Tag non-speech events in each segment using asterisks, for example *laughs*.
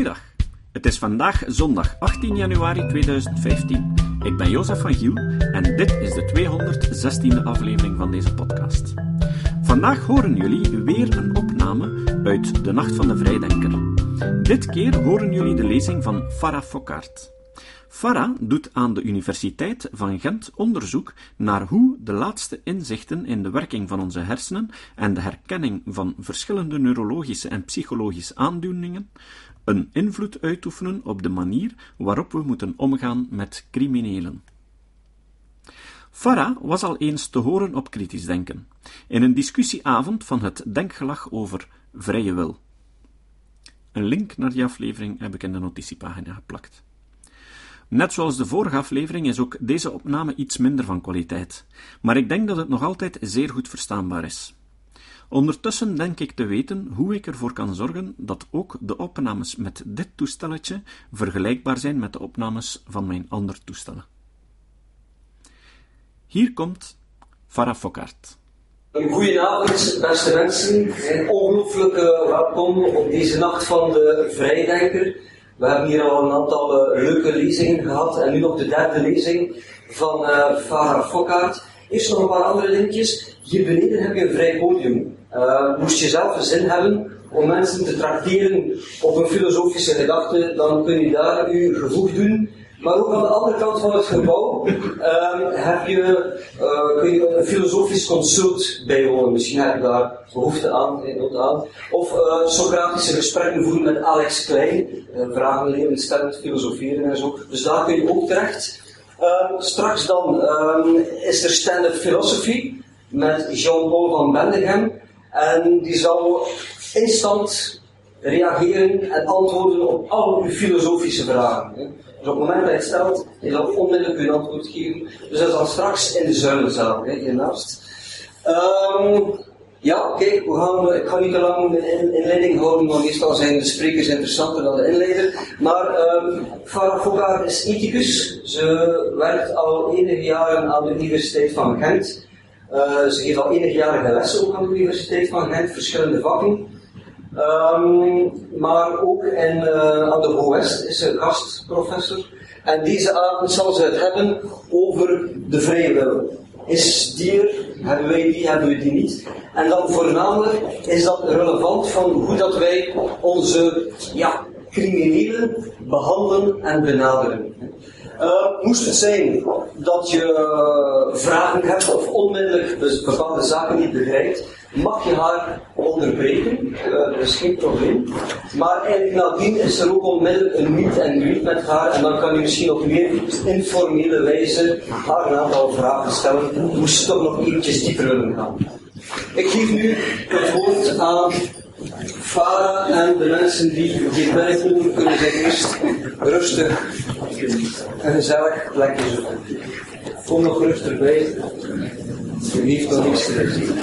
Goeiedag. Het is vandaag zondag 18 januari 2015. Ik ben Jozef van Giel en dit is de 216e aflevering van deze podcast. Vandaag horen jullie weer een opname uit De Nacht van de Vrijdenker. Dit keer horen jullie de lezing van Farah Fokkaert. Farah doet aan de Universiteit van Gent onderzoek naar hoe de laatste inzichten in de werking van onze hersenen en de herkenning van verschillende neurologische en psychologische aandoeningen een invloed uitoefenen op de manier waarop we moeten omgaan met criminelen. Farah was al eens te horen op kritisch denken, in een discussieavond van het Denkgelag over vrije wil. Een link naar die aflevering heb ik in de notitiepagina geplakt. Net zoals de vorige aflevering is ook deze opname iets minder van kwaliteit, maar ik denk dat het nog altijd zeer goed verstaanbaar is. Ondertussen denk ik te weten hoe ik ervoor kan zorgen dat ook de opnames met dit toestelletje vergelijkbaar zijn met de opnames van mijn andere toestellen. Hier komt Farah Fokkaert. Goedenavond, beste mensen. Ongelooflijk welkom op deze nacht van de Vrijdenker. We hebben hier al een aantal uh, leuke lezingen gehad en nu nog de derde lezing van uh, Farah Fokkaert. Eerst nog een paar andere dingetjes. Hier beneden heb je een vrij podium. Uh, moest je zelf een zin hebben om mensen te trakteren op een filosofische gedachte, dan kun je daar uw gevoeg doen. Maar ook aan de andere kant van het gebouw uh, heb je, uh, kun je een filosofisch consult bijwonen. Misschien heb je daar behoefte aan, aan. Of uh, Socratische gesprekken voeren met Alex Klein. vragen leren, stellen, filosoferen en zo. Dus daar kun je ook terecht. Ehm, straks dan ehm, is er stand-up philosophy met Jean-Paul van Bendegem. En die zal instant reageren en antwoorden op al uw filosofische vragen. Dus op het moment dat je het stelt, je zal onmiddellijk uw antwoord geven. Dus dat is dan straks in de zuilenzaal, hiernaast. Um, ja, kijk, we gaan, ik ga niet te lang inleiding houden, want meestal zijn de sprekers interessanter dan de inleider. Maar um, Farah Fogar is ethicus. Ze werkt al enige jaren aan de Universiteit van Gent. Uh, ze geeft al enige jaren lessen ook aan de Universiteit van Gent, verschillende vakken. Um, maar ook uh, aan de HOWEST is ze gastprofessor. En deze avond zal ze het hebben over de vrije wil. Is die er? Hebben wij die? Hebben we die niet? En dan voornamelijk is dat relevant van hoe dat wij onze ja, criminelen behandelen en benaderen. Uh, moest het zijn dat je uh, vragen hebt of onmiddellijk bepaalde zaken niet begrijpt, mag je haar onderbreken, uh, dat is geen probleem. Maar eigenlijk nadien is er ook onmiddellijk een meet en greet met haar en dan kan je misschien op meer informele wijze haar een aantal vragen stellen, moest toch nog eventjes dieper willen gaan. Ik geef nu het woord aan Farah en de mensen die hier binnenkomen kunnen zich eerst rustig een gezellig plekje zoeken. Kom nog rustig bij. Je heeft nog niets te zien.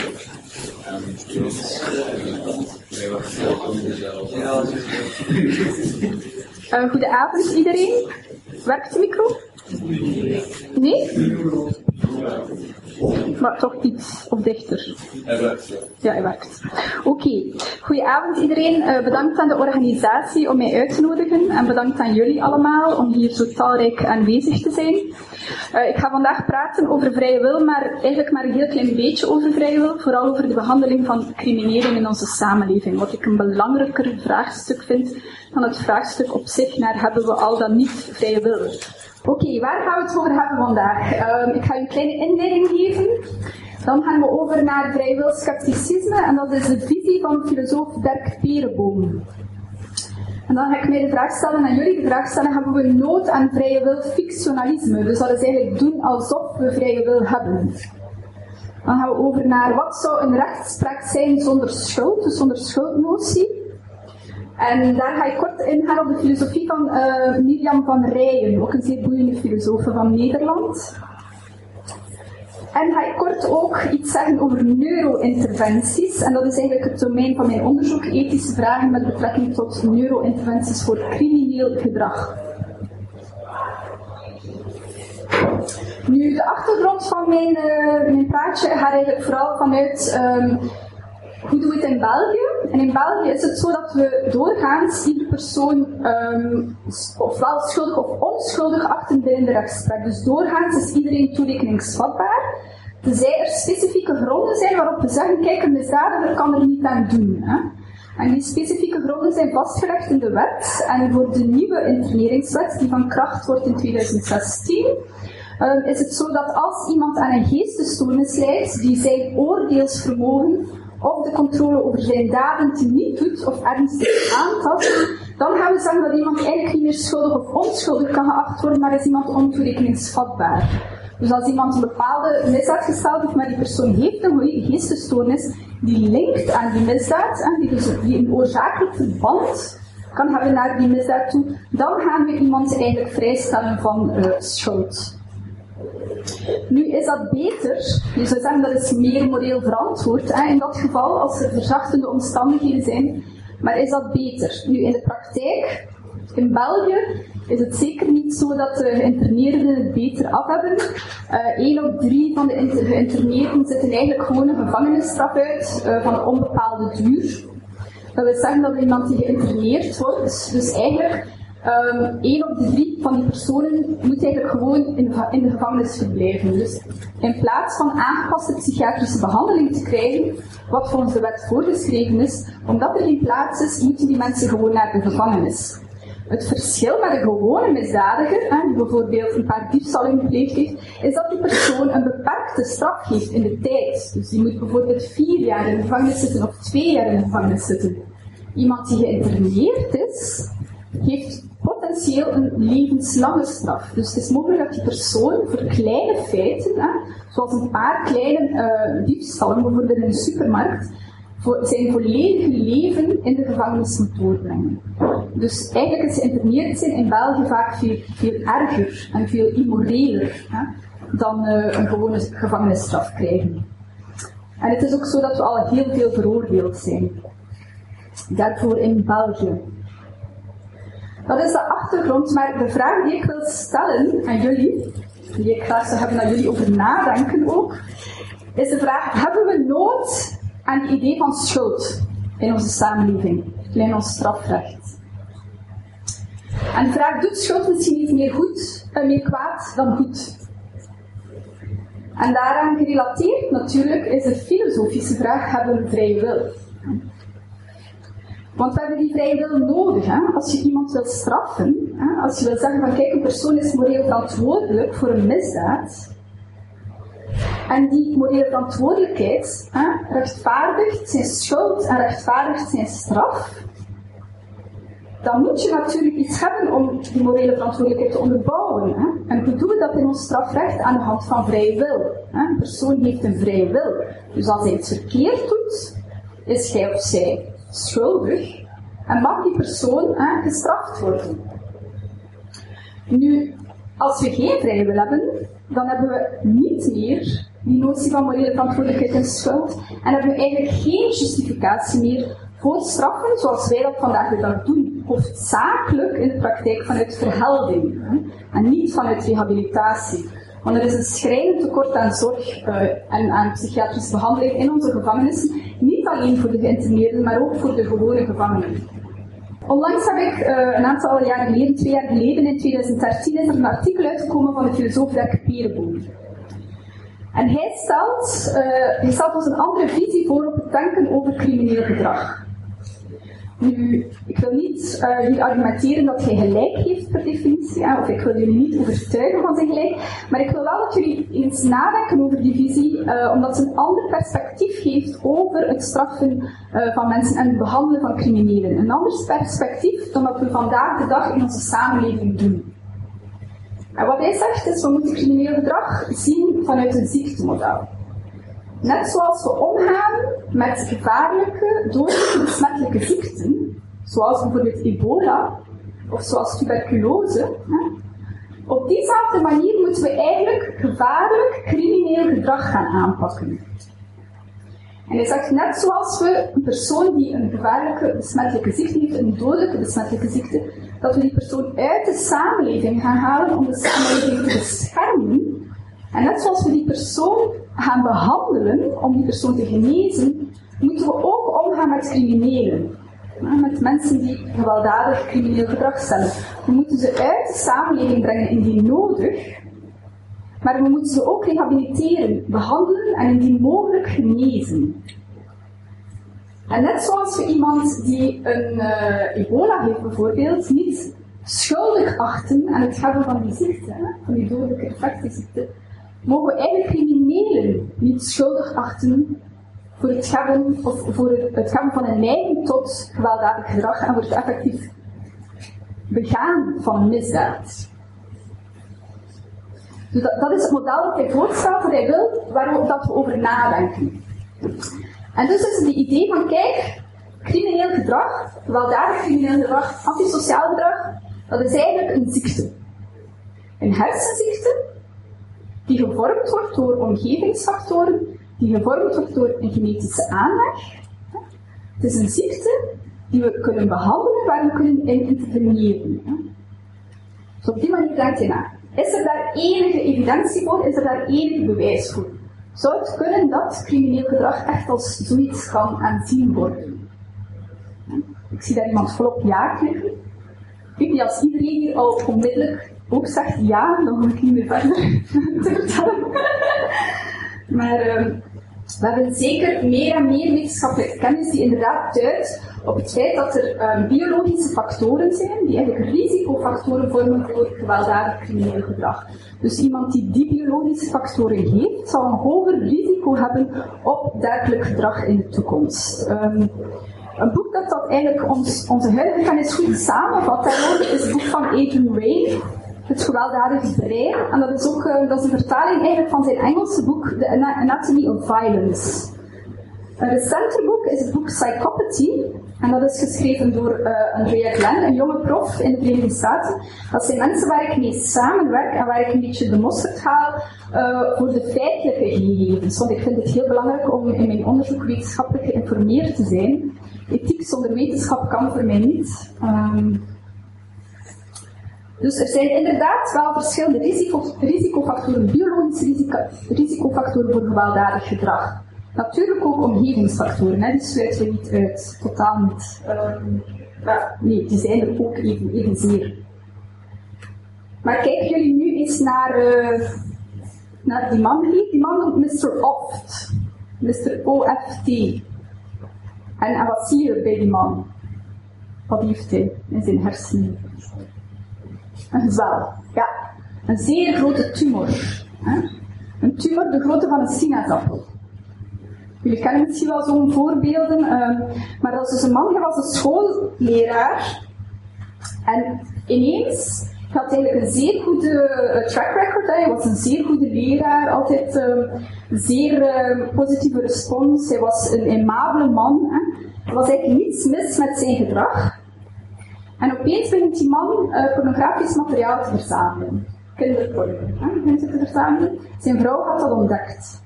Goedenavond iedereen. Werkt de micro? Nee? Maar toch iets of dichter. Hij werkt. Ja, hij werkt. Oké. Okay. Goedenavond iedereen. Uh, bedankt aan de organisatie om mij uit te nodigen. En bedankt aan jullie allemaal om hier zo talrijk aanwezig te zijn. Uh, ik ga vandaag praten over vrije wil, maar eigenlijk maar een heel klein beetje over vrije wil. Vooral over de behandeling van criminelen in onze samenleving. Wat ik een belangrijker vraagstuk vind dan het vraagstuk op zich naar hebben we al dan niet vrije wil. Oké, waar gaan we het over hebben vandaag? Um, ik ga u een kleine inleiding geven. Dan gaan we over naar vrijwilscepticisme en dat is de visie van filosoof Dirk Perenboom. En dan ga ik mij de vraag stellen aan jullie. De vraag stellen, hebben we nood aan vrije wil fictionalisme? Dus dat is eigenlijk doen alsof we vrije wil hebben. Dan gaan we over naar wat zou een rechtspraak zijn zonder schuld, dus zonder schuldnotie. En daar ga ik kort ingaan op de filosofie van uh, Mirjam van Rijen, ook een zeer boeiende filosoof van Nederland. En ga ik kort ook iets zeggen over neuro-interventies. En dat is eigenlijk het domein van mijn onderzoek, ethische vragen met betrekking tot neuro-interventies voor crimineel gedrag. Nu, de achtergrond van mijn, uh, mijn praatje gaat eigenlijk vooral vanuit um, hoe doen we het in België? En in België is het zo dat we doorgaans iedere persoon um, ofwel schuldig of onschuldig achten binnen de rechtspraak. Dus doorgaans is iedereen toerekeningsvatbaar. Tenzij er specifieke gronden zijn waarop we zeggen, kijk, een misdadiger kan er niet aan doen. Hè? En die specifieke gronden zijn vastgelegd in de wet. En voor de nieuwe interneringswet, die van kracht wordt in 2016, um, is het zo dat als iemand aan een geestesstoornis lijdt, die zijn oordeelsvermogen of de controle over zijn daden teniet doet of ernstig aantast, dan gaan we zeggen dat iemand eigenlijk niet meer schuldig of onschuldig kan geacht worden, maar is iemand ontoerekeningsvatbaar. Dus als iemand een bepaalde misdaad gesteld heeft, maar die persoon heeft een geestesstoornis die linkt aan die misdaad, en die, dus, die een oorzakelijk verband kan hebben naar die misdaad toe, dan gaan we iemand eigenlijk vrijstellen van uh, schuld. Nu is dat beter, je zou zeggen dat is meer moreel verantwoord hè, in dat geval, als er verzachtende omstandigheden zijn, maar is dat beter? Nu in de praktijk, in België, is het zeker niet zo dat de geïnterneerden het beter af hebben. Uh, op drie van de geïnterneerden zitten eigenlijk gewoon een gevangenisstraf uit uh, van onbepaalde duur. Dat wil zeggen dat iemand die geïnterneerd wordt, dus eigenlijk Um, één op de drie van die personen moet eigenlijk gewoon in de, in de gevangenis verblijven. Dus in plaats van aangepaste psychiatrische behandeling te krijgen, wat volgens de wet voorgeschreven is, omdat er geen plaats is, moeten die mensen gewoon naar de gevangenis. Het verschil met een gewone misdadiger, die bijvoorbeeld een paar diefstallen gepleegd heeft, is dat die persoon een beperkte straf heeft in de tijd. Dus die moet bijvoorbeeld vier jaar in de gevangenis zitten of twee jaar in de gevangenis zitten. Iemand die geïnterneerd is, heeft potentieel een levenslange straf. Dus het is mogelijk dat die persoon voor kleine feiten, hè, zoals een paar kleine uh, diefstallen, bijvoorbeeld in een supermarkt, voor zijn volledige leven in de gevangenis moet doorbrengen. Dus eigenlijk is geïnterneerd zijn in België vaak veel, veel erger en veel immoreler hè, dan uh, een gewone gevangenisstraf krijgen. En het is ook zo dat we al heel veel veroordeeld zijn. Daarvoor in België. Dat is de achtergrond, maar de vraag die ik wil stellen aan jullie, die ik graag zou hebben dat jullie over nadenken ook, is de vraag, hebben we nood aan het idee van schuld in onze samenleving, in ons strafrecht? En de vraag, doet schuld misschien niet meer goed, en meer kwaad dan goed? En daaraan gerelateerd natuurlijk is de filosofische vraag, hebben we vrije wil? Want we hebben die vrije wil nodig. Hè? Als je iemand wil straffen, hè? als je wil zeggen van kijk, een persoon is moreel verantwoordelijk voor een misdaad, en die morele verantwoordelijkheid hè, rechtvaardigt zijn schuld en rechtvaardigt zijn straf, dan moet je natuurlijk iets hebben om die morele verantwoordelijkheid te onderbouwen. Hè? En hoe doen we dat in ons strafrecht? Aan de hand van vrije wil. Hè? Een persoon heeft een vrije wil. Dus als hij iets verkeerd doet, is hij of zij schuldig en mag die persoon gestraft worden. Nu, als we geen vrije wil hebben, dan hebben we niet meer die notie van morele verantwoordelijkheid en schuld en hebben we eigenlijk geen justificatie meer voor straffen zoals wij dat vandaag de dag doen. Hoofdzakelijk in de praktijk vanuit verhelding en niet vanuit rehabilitatie. Want er is een schrijnend tekort aan zorg uh, en aan psychiatrische behandeling in onze gevangenissen. Alleen voor de geïnterneerden, maar ook voor de gewone gevangenen. Onlangs heb ik uh, een aantal jaren geleden, twee jaar geleden, in 2013, is er een artikel uitgekomen van de filosoof Dirk Perenboom. En hij stelt, uh, hij stelt ons een andere visie voor op het denken over crimineel gedrag. Nu, ik wil niet uh, hier argumenteren dat hij gelijk heeft per definitie, of ik wil jullie niet overtuigen van zijn gelijk, maar ik wil wel dat jullie eens nadenken over die visie, omdat ze een ander perspectief geeft over het straffen uh, van mensen en het behandelen van criminelen. Een ander perspectief dan wat we vandaag de dag in onze samenleving doen. En wat hij zegt is, we moeten crimineel gedrag zien vanuit een ziektemodel. Net zoals we omgaan met gevaarlijke, dodelijke besmettelijke ziekten, zoals bijvoorbeeld ebola of zoals tuberculose, op diezelfde manier moeten we eigenlijk gevaarlijk crimineel gedrag gaan aanpakken. En hij zegt net zoals we een persoon die een gevaarlijke besmettelijke ziekte heeft, een dodelijke besmettelijke ziekte, dat we die persoon uit de samenleving gaan halen om de samenleving te beschermen. En net zoals we die persoon gaan behandelen om die persoon te genezen, moeten we ook omgaan met criminelen. Met mensen die gewelddadig crimineel gedrag stellen. We moeten ze uit de samenleving brengen indien nodig, maar we moeten ze ook rehabiliteren, behandelen en indien mogelijk genezen. En net zoals we iemand die een uh, ebola heeft bijvoorbeeld, niet schuldig achten aan het hebben van die ziekte, van die dodelijke infectieziekte, mogen we eigenlijk criminelen niet schuldig achten voor het hebben, of voor het, van een neiging tot gewelddadig gedrag en voor het effectief begaan van misdaad. Dus dat, is het model dat hij voorstelt, dat hij wil, waarop dat we over nadenken. En dus is het idee van, kijk, crimineel gedrag, gewelddadig crimineel gedrag, antisociaal gedrag, dat is eigenlijk een ziekte. Een hersenziekte die gevormd wordt door omgevingsfactoren, die gevormd wordt door een genetische aanleg. Het is een ziekte die we kunnen behandelen, waar we kunnen in interveneren. Dus op die manier denk je na. Is er daar enige evidentie voor? Is er daar enig bewijs voor? Zou het kunnen dat crimineel gedrag echt als zoiets kan aanzien worden? Ik zie daar iemand volop ja knikken. Ik weet als iedereen hier al onmiddellijk ook zegt ja, dan ga ik niet meer verder *laughs* te vertellen. maar uh, we hebben zeker meer en meer wetenschappelijke kennis die inderdaad duidt op het feit dat er um, biologische factoren zijn die eigenlijk risicofactoren vormen voor gewelddadig crimineel gedrag. Dus iemand die die biologische factoren heeft, zal een hoger risico hebben op dergelijk gedrag in de toekomst. Um, een boek dat dat eigenlijk ons, onze huidige kennis goed samenvat, is het boek van Adrian Ray, Het gewelddadige brein. En dat is ook uh, dat is een vertaling eigenlijk van zijn Engelse boek The Anatomy of Violence. Een recenter boek is het boek Psychopathy. En dat is geschreven door uh, Andrea Glenn, een jonge prof in de Verenigde Staten. Dat zijn mensen waar ik mee samenwerk en waar ik een beetje de mosterd haal uh, voor de feitelijke gegevens. Want ik vind het heel belangrijk om in mijn onderzoek wetenschappelijk geïnformeerd te zijn. Ethiek zonder wetenschap kan voor mij niet. Um, dus er zijn inderdaad wel verschillende risico, risicofactoren, biologische risico, risicofactoren voor gewelddadig gedrag. Natuurlijk ook omgevingsfactoren, hè, die sluiten we niet uit, totaal niet. Maar nee, die zijn er ook even, evenzeer. Maar kijken jullie nu eens naar, uh, naar die man hier. Die man noemt Mr. Oft. Mr. OFT. En, en wat zie je bij die man? Wat heeft hij in zijn hersenen? Een gezwel. Ja. Een zeer grote tumor. Hè? Een tumor de grootte van een sinaasappel. Jullie kennen misschien wel zo'n voorbeelden, um, maar dat is dus een man, hij was een schoolleraar. En ineens had eigenlijk een zeer goede uh, track record. Hij was een zeer goede leraar, altijd um, zeer uh, positieve respons. Hij was een aimabele man. Hè. Er was eigenlijk niets mis met zijn gedrag. En opeens begint die man uh, pornografisch materiaal te verzamelen. Kinderporno, begint te verzamelen. Zijn vrouw had dat ontdekt.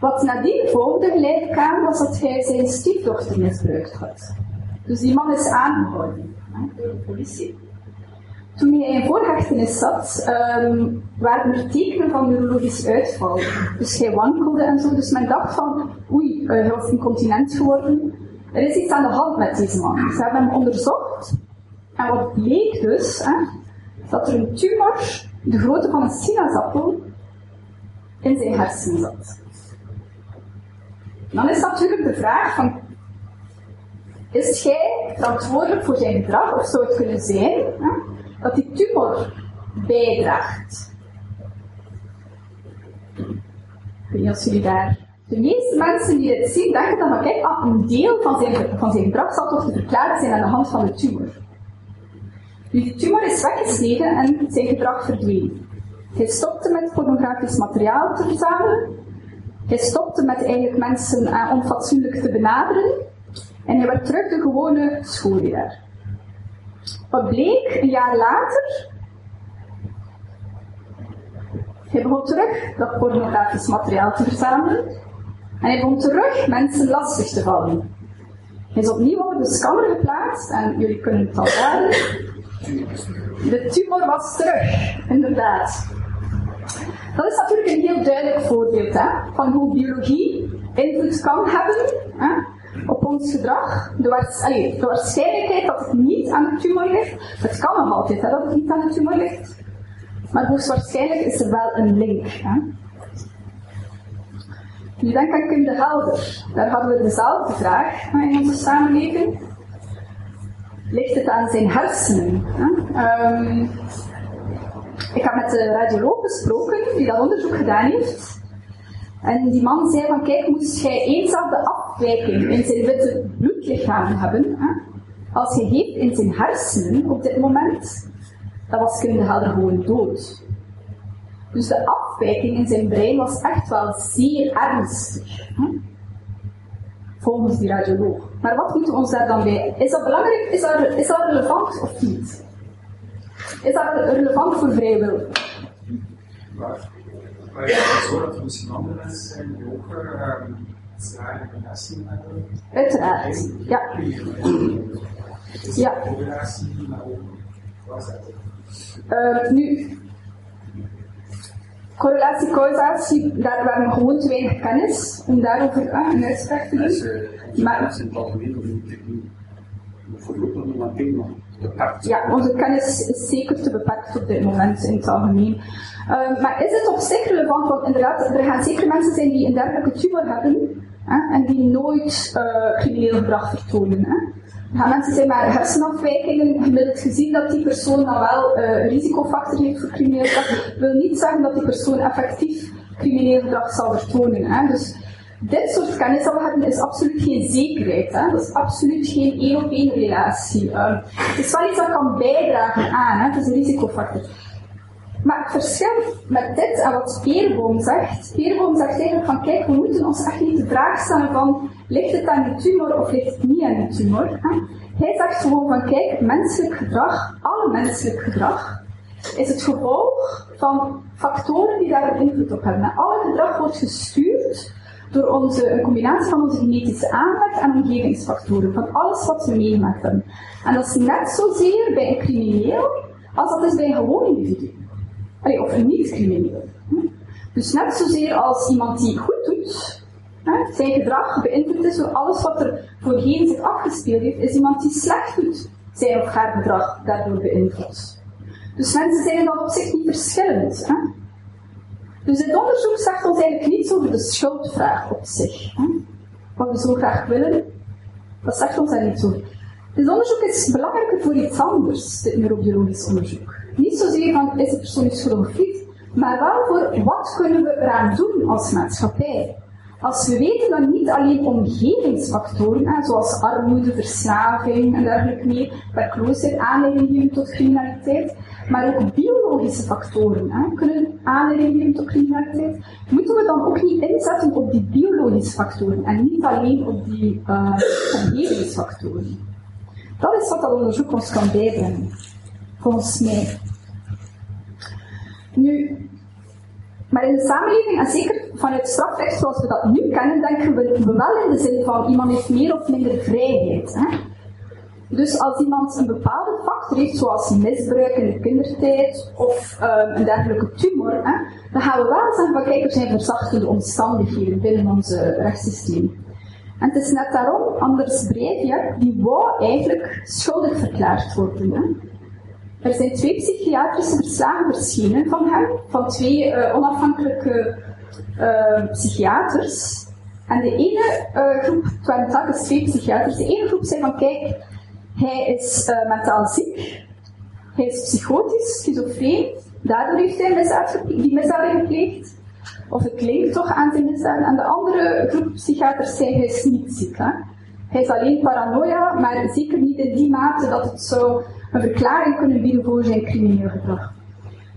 Wat nadien volgde geleid aan, was dat hij zijn stiefdochter misbruikt had. Dus die man is aangehouden door de politie. Toen hij in voorhechtenis zat, um, waren er tekenen van neurologisch uitval. Dus hij wankelde en zo. Dus men dacht van, oei, uh, hij was incontinent geworden. Er is iets aan de hand met deze man. Ze hebben hem onderzocht. En wat bleek dus, hè, dat er een tumor, de grootte van een sinaasappel, in zijn hersenen zat. Dan is natuurlijk de vraag van, is jij verantwoordelijk voor zijn gedrag, of zou het kunnen zijn hè, dat die tumor bijdraagt? Ik weet niet of jullie daar... De meeste mensen die dit zien, denken van, kijk, ah, een deel van zijn, van zijn gedrag zal toch te verklaren zijn aan de hand van de tumor. Die tumor is weggesneden en zijn gedrag verdween. Hij stopte met pornografisch materiaal te verzamelen, hij stopte met eigenlijk mensen uh, onfatsoenlijk te benaderen en hij werd terug de gewone schoolleraar. Wat bleek een jaar later? Hij begon terug dat pornografisch materiaal te verzamelen en hij begon terug mensen lastig te vallen. Hij is opnieuw op de scanner geplaatst en jullie kunnen het al raden. De tumor was terug, inderdaad. Dat is natuurlijk een heel duidelijk voorbeeld hè, van hoe biologie invloed kan hebben hè, op ons gedrag. De, de waarschijnlijkheid dat het niet aan de tumor ligt, het kan nog altijd dat het niet aan de tumor ligt, maar hoogstwaarschijnlijk is er wel een link. Hè. Nu denk aan Kim de Helder. Daar hadden we dezelfde vraag in onze samenleving. Ligt het aan zijn hersenen? Um, ik heb met de radioloog gesproken die dat onderzoek gedaan heeft. En die man zei van, kijk, moest jij eenzelfde afwijking in zijn witte bloedlichaam hebben, hè? als je heeft in zijn hersenen op dit moment, dan was Kim de Helder gewoon dood. Dus de afwijking in zijn brein was echt wel zeer ernstig. Hè? Volgens die radioloog. Maar wat moeten we ons daar dan bij? Is dat belangrijk? Is dat, is dat relevant of niet? Is dat relevant voor vrije wil? Maar, maar is het zo dat er misschien andere mensen zijn die ook uh, zware belasting hebben? Uiteraard, ja. Ja. Uh, nu, correlatie, causatie, daar we gewoon te weinig kennis om daarover uh, een uitspraak te doen. Maar, dat is in het algemeen voorlopig nog maar prima. Ja, onze kennis is zeker te beperkt op dit moment in het algemeen. Uh, maar is het op zich relevant? Want inderdaad, er gaan zeker mensen zijn die een dergelijke tumor hebben hè, en die nooit uh, crimineel gedrag vertonen. Hè. Er gaan mensen zijn met hersenafwijkingen, gemiddeld gezien dat die persoon dan wel uh, een risicofactor heeft voor crimineel gedrag. Wil niet zeggen dat die persoon effectief crimineel gedrag zal vertonen. Hè. Dus dit soort kennis dat we hebben is absoluut geen zekerheid. Hè? Dat is absoluut geen één op één relatie. Uh, het is wel iets dat kan bijdragen aan, hè? het is een risicofactor. Maar het verschil met dit en wat Peerboom zegt, Peerboom zegt eigenlijk van kijk, we moeten ons echt niet de vraag stellen van ligt het aan die tumor of ligt het niet aan die tumor. Hij zegt gewoon van kijk, menselijk gedrag, alle menselijk gedrag, is het gevolg van factoren die daar invloed op hebben. Alle gedrag wordt gestuurd door onze, een combinatie van onze genetische aanleg en omgevingsfactoren, van alles wat we meegemaakt hebben. En dat is net zozeer bij een crimineel als dat is bij een gewoon individu. Allee, of niet-crimineel. Dus net zozeer als iemand die goed doet, zijn gedrag beïnvloed is door alles wat er voorheen zich afgespeeld heeft, is iemand die slecht doet, zijn of haar gedrag daardoor beïnvloed. Dus mensen zijn dan op zich niet verschillend. Hè? Dus dit onderzoek zegt ons eigenlijk niets over de schuldvraag op zich. Hè? Wat we zo graag willen, dat zegt ons daar niet over. Dit onderzoek is belangrijker voor iets anders, dit neurobiologisch onderzoek. Niet zozeer van is de persoon niet, maar wel voor wat kunnen we eraan doen als maatschappij. Als we weten dat niet alleen omgevingsfactoren, zoals armoede, verslaving en dergelijke meer, werkloosheid aanleiding geven tot criminaliteit, maar ook biologische factoren hè, kunnen aanleiding geven tot criminaliteit, moeten we dan ook niet inzetten op die biologische factoren en niet alleen op die uh, omgevingsfactoren. Dat is wat dat onderzoek ons kan bijbrengen, volgens mij. Nu, maar in de samenleving, en zeker vanuit strafrecht zoals we dat nu kennen, denken we wel in de zin van iemand heeft meer of minder vrijheid. Hè? Dus als iemand een bepaalde factor heeft, zoals misbruik in de kindertijd of um, een dergelijke tumor, hè, dan gaan we wel zeggen van kijk, er zijn verzachtende omstandigheden binnen ons rechtssysteem. En het is net daarom, Anders Breivik, die wou eigenlijk schuldig verklaard worden. Hè. Er zijn twee psychiatrische verslagen verschenen van hem, van twee uh, onafhankelijke uh, psychiaters. En de ene uh, groep, waren telkens twee psychiaters, de ene groep zei van kijk, hij is mentaal ziek, hij is psychotisch, schizofreen, daardoor heeft hij misdaad die misdaden gepleegd. Of het klinkt toch aan zijn misdaden. En de andere groep psychiaters zei hij is niet ziek. Hè? Hij is alleen paranoia, maar zeker niet in die mate dat het zou een verklaring kunnen bieden voor zijn crimineel gedrag.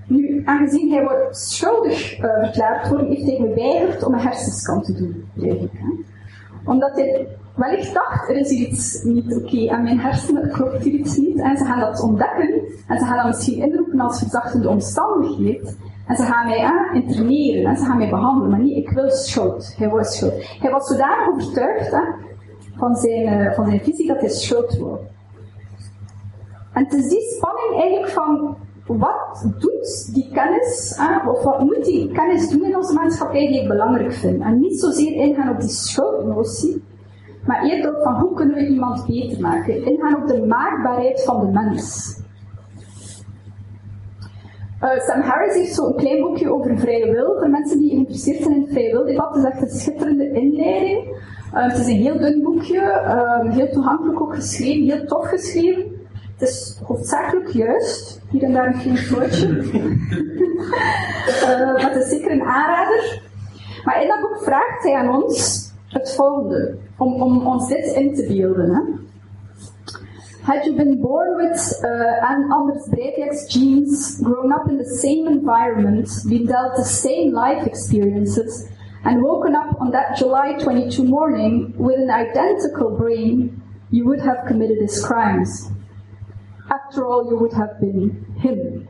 Nu, aangezien hij wordt schuldig uh, verklaard wordt, heeft hij geweigerd om een hersenscan te doen, eigenlijk. Hè? Omdat hij wellicht dacht, er is iets niet oké aan mijn hersenen, klopt hier iets niet. En ze gaan dat ontdekken en ze gaan dat misschien inroepen als verzachtende omstandigheid. En ze gaan mij aan interneren en ze gaan mij behandelen, maar niet, ik wil schuld. Hij wil schuld. Hij was zodanig overtuigd van, zijn, uh, van zijn visie dat hij schuld wil. En het is die spanning eigenlijk van wat doet die kennis, of wat moet die kennis doen in onze maatschappij die ik belangrijk vind. En niet zozeer ingaan op die schuldnotie, Maar eerder ook van hoe kunnen we iemand beter maken. Ingaan op de maakbaarheid van de mens. Uh, Sam Harris heeft zo'n klein boekje over vrije wil. Voor mensen die geïnteresseerd zijn in het vrije wil debat, is echt een schitterende inleiding. Uh, het is een heel dun boekje, uh, heel toegankelijk ook geschreven, heel tof geschreven. Het is hoofdzakelijk juist, hier en daar een klein foutje. maar het is zeker een aanrader. Maar in dat boek vraagt hij aan ons het volgende, om, om ons dit in te beelden. Hè. Had you been born with uh, Anders Breivik's genes, grown up in the same environment, been dealt the same life experiences, and woken up on that July 22 morning with an identical brain, you would have committed his crimes. After all, you would have been him.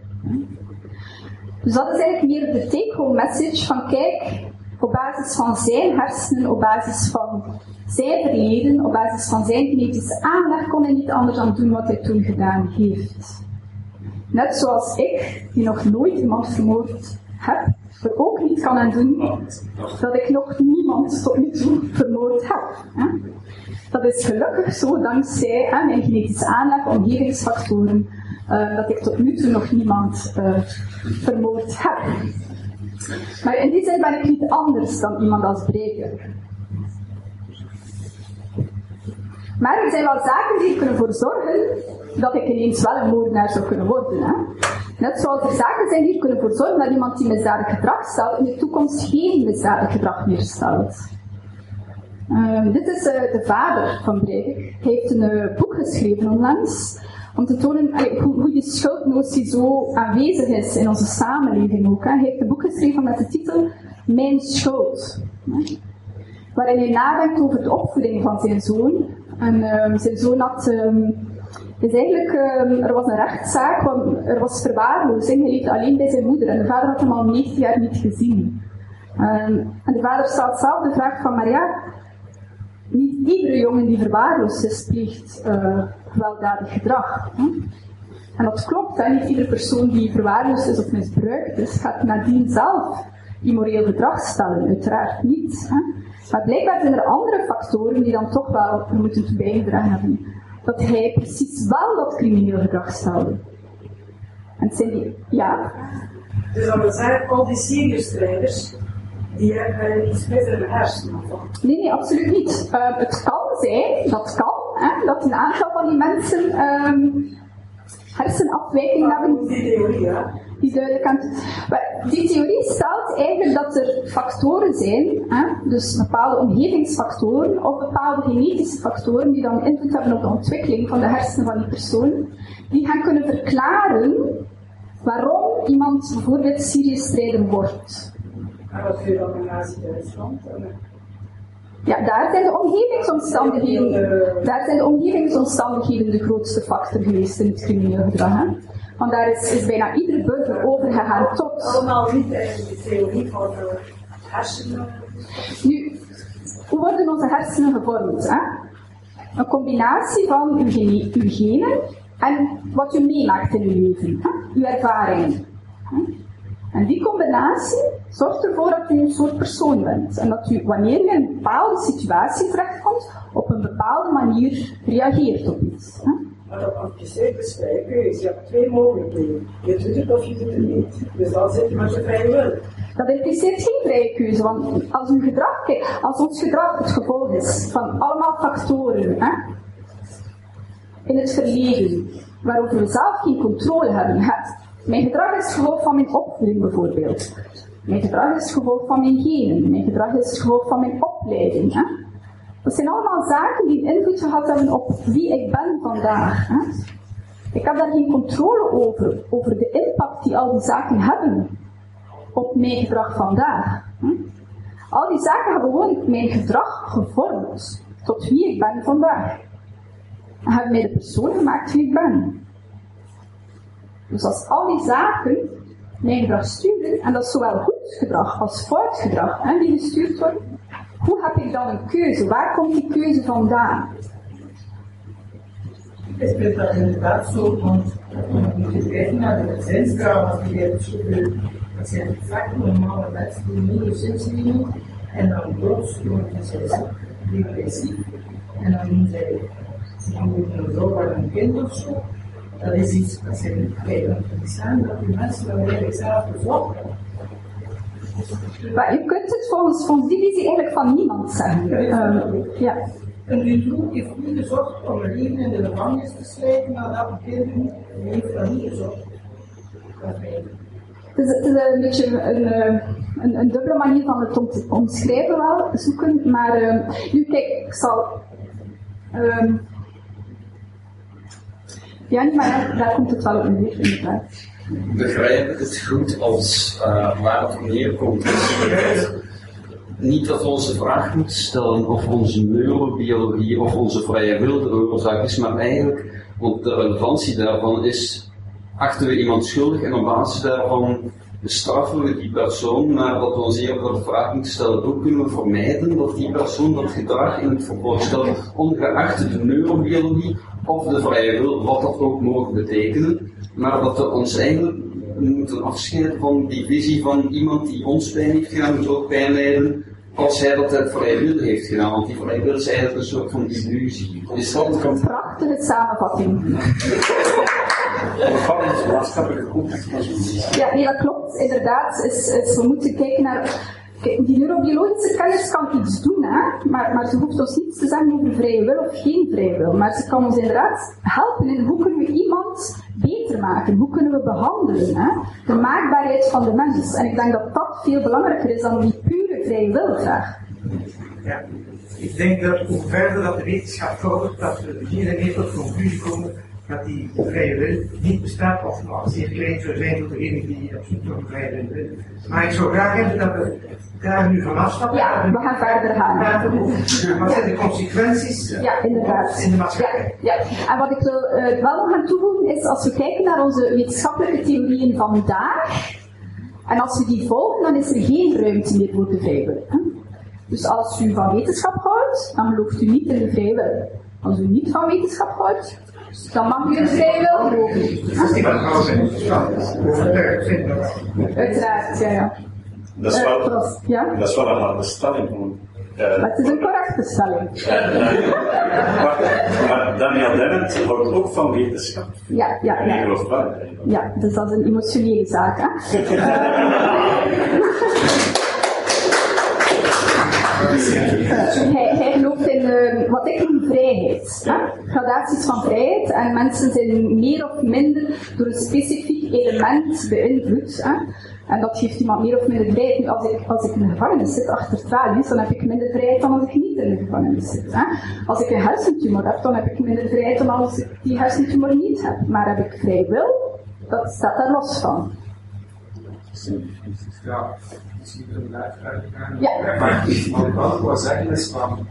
Dus dat is eigenlijk meer de take-home message van kijk, op basis van zijn hersenen, op basis van zijn verleden, op basis van zijn genetische aanleg, kon hij niet anders dan doen wat hij toen gedaan heeft. Net zoals ik, die nog nooit iemand vermoord heb, er ook niet kan aan doen dat ik nog niemand tot nu toe vermoord heb. Dat is gelukkig zo dankzij mijn genetische aanleg, omgevingsfactoren, uh, dat ik tot nu toe nog niemand uh, vermoord heb. Maar in die zin ben ik niet anders dan iemand als breker. Maar er zijn wel zaken die kunnen zorgen dat ik ineens wel een moordenaar zou kunnen worden. Hè? Net zoals er zaken zijn die er kunnen voor zorgen dat iemand die misdadig gedrag stelt in de toekomst geen misdadig gedrag meer stelt. Uh, dit is uh, de vader van Breivik. Hij heeft een uh, boek geschreven onlangs om te tonen hoe, hoe, die schuldnotie zo aanwezig is in onze samenleving ook. Hij heeft een boek geschreven met de titel Mijn schuld. Waarin hij nadenkt over de opvoeding van zijn zoon. En um, zijn zoon had... Um, is eigenlijk, um, er was een rechtszaak, want er was verwaarlozing. Hij leefde alleen bij zijn moeder en de vader had hem al 19 jaar niet gezien. en de vader stelt zelf de vraag van, maar ja, niet iedere jongen die verwaarloosd is, pleegt uh, gewelddadig gedrag. Hè? En dat klopt, hè? niet iedere persoon die verwaarloosd is of misbruikt is, gaat nadien zelf immoreel gedrag stellen, uiteraard niet. Hè? Maar blijkbaar zijn er andere factoren die dan toch wel moeten te bijgedragen hebben. Dat hij precies wel dat crimineel gedrag stelde. En het zijn die, ja. Dus dat wil zeggen, al die die hebben iets met hun hersenen. Nee, nee, absoluut niet. Uh, het kan zijn, dat kan, hè, dat een aantal van die mensen um, hersenafwijking hebben. Die theorie, ja. Die duidelijk aan Die theorie stelt eigenlijk dat er factoren zijn, hè, dus bepaalde omgevingsfactoren of bepaalde genetische factoren die dan invloed hebben op de ontwikkeling van de hersenen van die persoon, die gaan kunnen verklaren waarom iemand bijvoorbeeld Syrië-strijder wordt. Wat gebeurt dan in Nazi-Duitsland? Ja, daar zijn de omgevingsomstandigheden, daar zijn de omgevingsomstandigheden de grootste factor geweest in het crimineel gedrag. Hè? Want daar is, is bijna iedere burger overgegaan tot... Allemaal niet de theorie van de hersenen. Nu, hoe worden onze hersenen gevormd? Hè? Een combinatie van uw, gene, uw genen en wat u meemaakt in uw leven, hè? uw ervaringen. Hè? En die combinatie zorgt ervoor dat u een soort persoon bent. En dat u, wanneer u in een bepaalde situatie terechtkomt, op een bepaalde manier reageert op iets. Hè? Maar dat impliceert dus vrije keuze. Je hebt twee mogelijkheden. Je doet het of je doet het niet. Dus dan zit je met je vrije wil. Dat impliceert geen vrije keuze, want als, uw gedrag, kijk, als ons gedrag het gevolg is van allemaal factoren hè, in het verleden, waarover we zelf geen controle hebben, het mijn gedrag is gevolg van mijn opvoeding bijvoorbeeld. Mijn gedrag is gevolg van mijn genen. Mijn gedrag is gevolg van mijn opleiding. Hè? Dat zijn allemaal zaken die invloed gehad hebben op wie ik ben vandaag. Hè? Ik heb daar geen controle over, over de impact die al die zaken hebben op mijn gedrag vandaag. Al die zaken hebben gewoon mijn gedrag gevormd tot wie ik ben vandaag. En hebben mij de persoon gemaakt wie ik ben. Dus als al die zaken mijn sturen, en dat is zowel goed gedrag als fout gedrag die gestuurd worden, hoe heb ik dan een keuze? Waar komt die keuze vandaan? Het is dat inderdaad zo, want als je kijkt naar de gezinskraam, die hebben zoveel, dat zijn vaak normale mensen die niet en dan want het is depressief, En dan zij, ze een zorg aan een kind of zo. Dat is iets dat ze niet krijgen bestaan, dat die mensen dan eigenlijk zelf bezorgd Maar je kunt het volgens, volgens die visie eigenlijk van niemand zeggen. Uh, ja. En u troep heeft niet gezorgd om een leven in de gevangenis te schrijven nadat de kinderen heeft dat niet gezorgd. Het is, het is een beetje een, een, een, dubbele manier van het omschrijven wel, zoeken. Maar uh, nu kijk, ik zal... Um, ja, maar daar komt het wel op neer, inderdaad. Begrijp het goed als uh, waar het neerkomt? niet dat we onze vraag moeten stellen of onze neurobiologie of onze vrije wil de oorzaak is, maar eigenlijk, want de relevantie daarvan is, achten we iemand schuldig en op basis daarvan bestraffen we die persoon, maar dat we ons eerder de vraag moeten stellen, hoe kunnen we vermijden dat die persoon dat gedrag in het vervolg stelt, ongeacht de neurobiologie of de vrije wil, wat dat ook mogen betekenen, maar dat we ons eigenlijk moeten afscheiden van die visie van iemand die ons pijn heeft gedaan, moet ook pijn lijden, als hij dat uit vrije wil heeft gedaan. Want die vrije wil is eigenlijk een soort van illusie. Is dat een prachtige samenvatting. Ja, nee, dat klopt. Inderdaad, is, is, we moeten kijken naar die neurobiologische kennis kan iets doen, hè? Maar, maar ze hoeft ons niets te zeggen over vrije wil of geen vrije wil. Maar ze kan ons inderdaad helpen in hoe kunnen we iemand beter maken, hoe kunnen we behandelen, hè? de maakbaarheid van de mens. En ik denk dat dat veel belangrijker is dan die pure vrije wilvraag. Ja, ik denk dat hoe verder dat de wetenschap vordert, dat we hier en hier tot de conclusie komen dat die vrije wil niet bestaat, of nog klein zou zijn voor degene die op zoek naar vrije wil. Maar ik zou graag hebben dat we daar nu van afstappen. Ja, we gaan verder gaan. Wat zijn de consequenties ja, inderdaad. in de maatschappij? Ja, ja. En wat ik wil, uh, wel nog aan toevoegen is, als we kijken naar onze wetenschappelijke theorieën vandaag, en als we die volgen, dan is er geen ruimte meer voor de vrijwillig. Dus als u van wetenschap houdt, dan gelooft u niet in de vrijwillig. Als u niet van wetenschap houdt, dan mag u de vrijwillig geloven. Uiteraard, ja, ja. Dat is wel, uh, ja? dat is wel een harde stelling. Uh, maar het is een correcte stelling. *laughs* maar, maar Daniel Dennett houdt ook van wetenschap. Ja, ja, en ja. gelooft wel Ja, dus dat is een emotionele zaak. Hè? *laughs* *laughs* gelooft in uh, wat ik noem vrijheid. Hè? Gradaties van vrijheid. En mensen zijn meer of minder door een specifiek element beïnvloed. En dat geeft iemand meer of minder vrijheid. Nu, als ik, als ik in de gevangenis zit achter tralies, dan heb ik minder vrijheid dan als ik niet in de gevangenis zit. Hè? Als ik een hersentumor heb, dan heb ik minder vrijheid dan als ik die hersentumor niet heb. Maar heb ik vrij wil, dat staat daar los van. Ja, misschien kunnen verder gaan. Ja. Maar wat ik wel wil zeggen is van,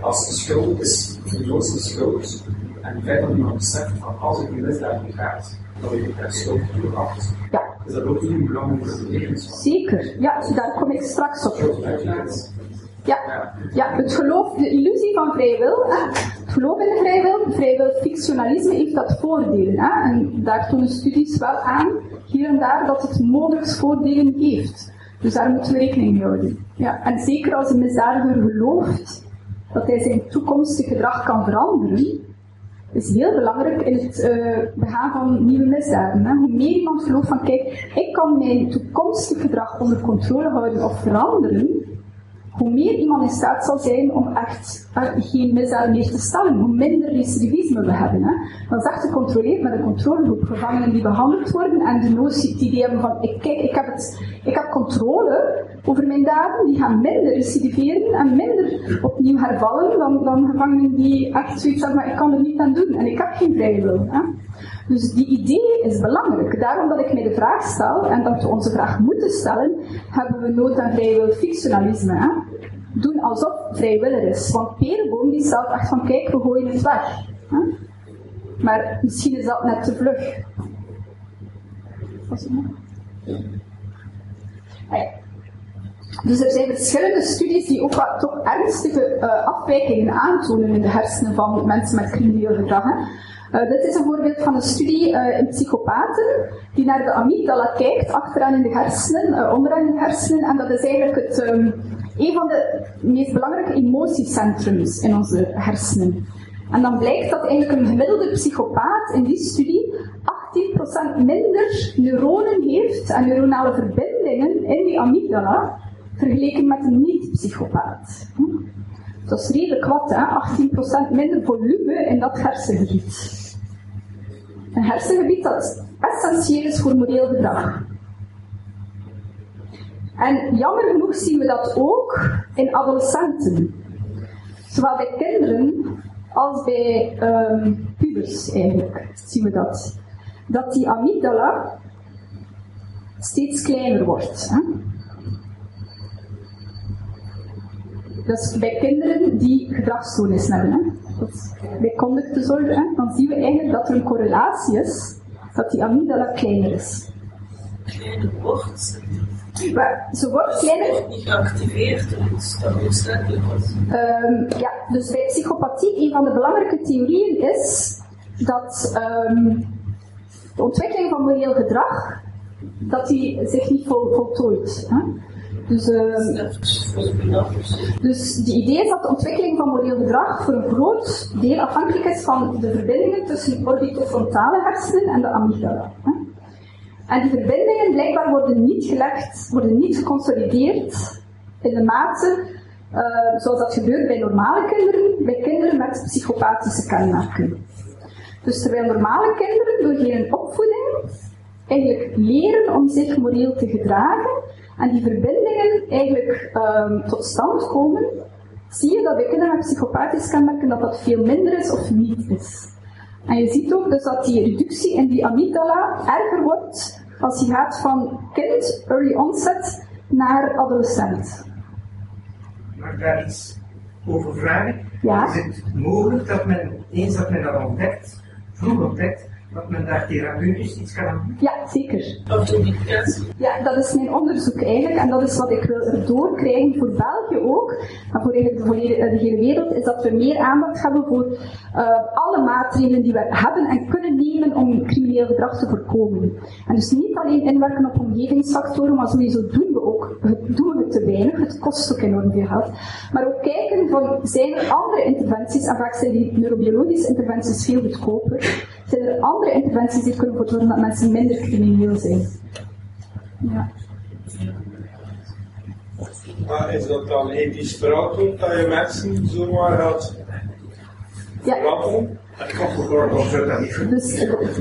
als de schuld is de grootste schuld, en het feit dat iemand beseft van als ik een misdaad begaat, dat ik daar schuld voor had, Ja, is dat ook een belangrijke eigenschap. zeker. Ja, daar kom ik straks op. Ja, ja het geloof, de illusie van vrije wil, hè. het geloof in de vrije wil, vrije wil fictionalisme heeft dat voordelen. Hè. En daar tonen studies wel aan, hier en daar, dat het mogelijk voordelen heeft. Dus daar moeten we rekening mee houden. Ja, en zeker als een misdadiger gelooft dat hij zijn toekomstig gedrag kan veranderen, is heel belangrijk in het uh, begaan van nieuwe misdaden. Hè. Hoe meer iemand gelooft van, kijk, ik kan mijn toekomstig gedrag onder controle houden of veranderen, hoe meer iemand in staat zal zijn om echt uh, geen misdaden meer te stellen, hoe minder recidivisme we hebben. Hè. Dat is echt gecontroleerd met een controlegroep gevangenen die behandeld worden en de notie die, die hebben van, ik, kijk, ik heb, het, ik heb controle over mijn daden, die gaan minder recidiveren en minder opnieuw hervallen dan, dan gevangenen die echt zoiets hebben, maar ik kan er niet aan doen en ik heb geen vrije wil. Hè. Dus die idee is belangrijk. Daarom dat ik mij de vraag stel, en dat we onze vraag moeten stellen, hebben we nood aan vrijwillig fictionalisme. Hè? Doen alsof vrijwillig is. Want Perenboom die stelt echt van, kijk, we gooien het weg. Maar misschien is dat net te vlug. Ah, ja. Dus er zijn verschillende studies die ook wat toch ernstige uh, afwijkingen aantonen in de hersenen van mensen met crimineel gedrag. Uh, dit is een voorbeeld van een studie uh, in psychopaten die naar de amygdala kijkt, achteraan in de hersenen, uh, onderaan in de hersenen. En dat is eigenlijk het, um, een van de meest belangrijke emotiecentrums in onze hersenen. En dan blijkt dat eigenlijk een gemiddelde psychopaat in die studie 18% minder neuronen heeft en neuronale verbindingen in die amygdala vergeleken met een niet-psychopaat. Hm? Dat is redelijk wat, hè? 18% minder volume in dat hersengebied. Een hersengebied dat essentieel is voor moreel gedrag. En jammer genoeg zien we dat ook in adolescenten. Zowel bij kinderen als bij um, pubers eigenlijk zien we dat. Dat die amygdala steeds kleiner wordt. Hè? Dat is bij kinderen die gedragsstoornis hebben. Hè? Bij conductezorg, hè? dan zien we eigenlijk dat er een correlatie is dat die amygdala kleiner is. Kleiner wordt? Maar ze wordt kleiner. Niet geactiveerd, dus dat noodzakelijk was. Um, ja, dus bij psychopathie, een van de belangrijke theorieën is dat um, de ontwikkeling van moreel gedrag, dat die zich niet vol, voltooit. Hè? Dus, uh, dus het idee is dat de ontwikkeling van moreel gedrag voor een groot deel afhankelijk is van de verbindingen tussen de orbitofrontale hersenen en de amygdala. En die verbindingen blijkbaar worden niet gelegd, worden niet geconsolideerd in de mate uh, zoals dat gebeurt bij normale kinderen, bij kinderen met psychopathische kenmerken. Dus terwijl normale kinderen door geen opvoeding eigenlijk leren om zich moreel te gedragen en die verbindingen eigenlijk um, tot stand komen, zie je dat bij kinderen met psychopathische kenmerken dat dat veel minder is of niet is. En je ziet ook dus dat die reductie in die amygdala erger wordt als je gaat van kind, early onset, naar adolescent. Mag ik daar iets over vragen? Ja. Is het mogelijk dat men, eens dat men dat ontdekt, vroeg ontdekt, dat men daar therapeutisch iets kan aan doen? Ja, zeker. Ja, dat is mijn onderzoek eigenlijk en dat is wat ik wil erdoor krijgen voor België ook, en voor eigenlijk de, volledige, de hele wereld, is dat we meer aandacht hebben voor uh, alle maatregelen die we hebben en kunnen nemen om crimineel gedrag te voorkomen. En dus niet alleen inwerken op omgevingsfactoren, maar sowieso doen we ook, doen we het te weinig, het kost ook enorm veel geld. Maar ook kijken van, zijn er andere interventies, en vaak zijn die neurobiologische interventies veel goedkoper, zijn er andere interventies die kunnen zorgen dat mensen minder crimineel zijn. Ja. Maar is dat dan ethisch verantwoord dat je mensen zomaar gaat Ja. Niet Dus,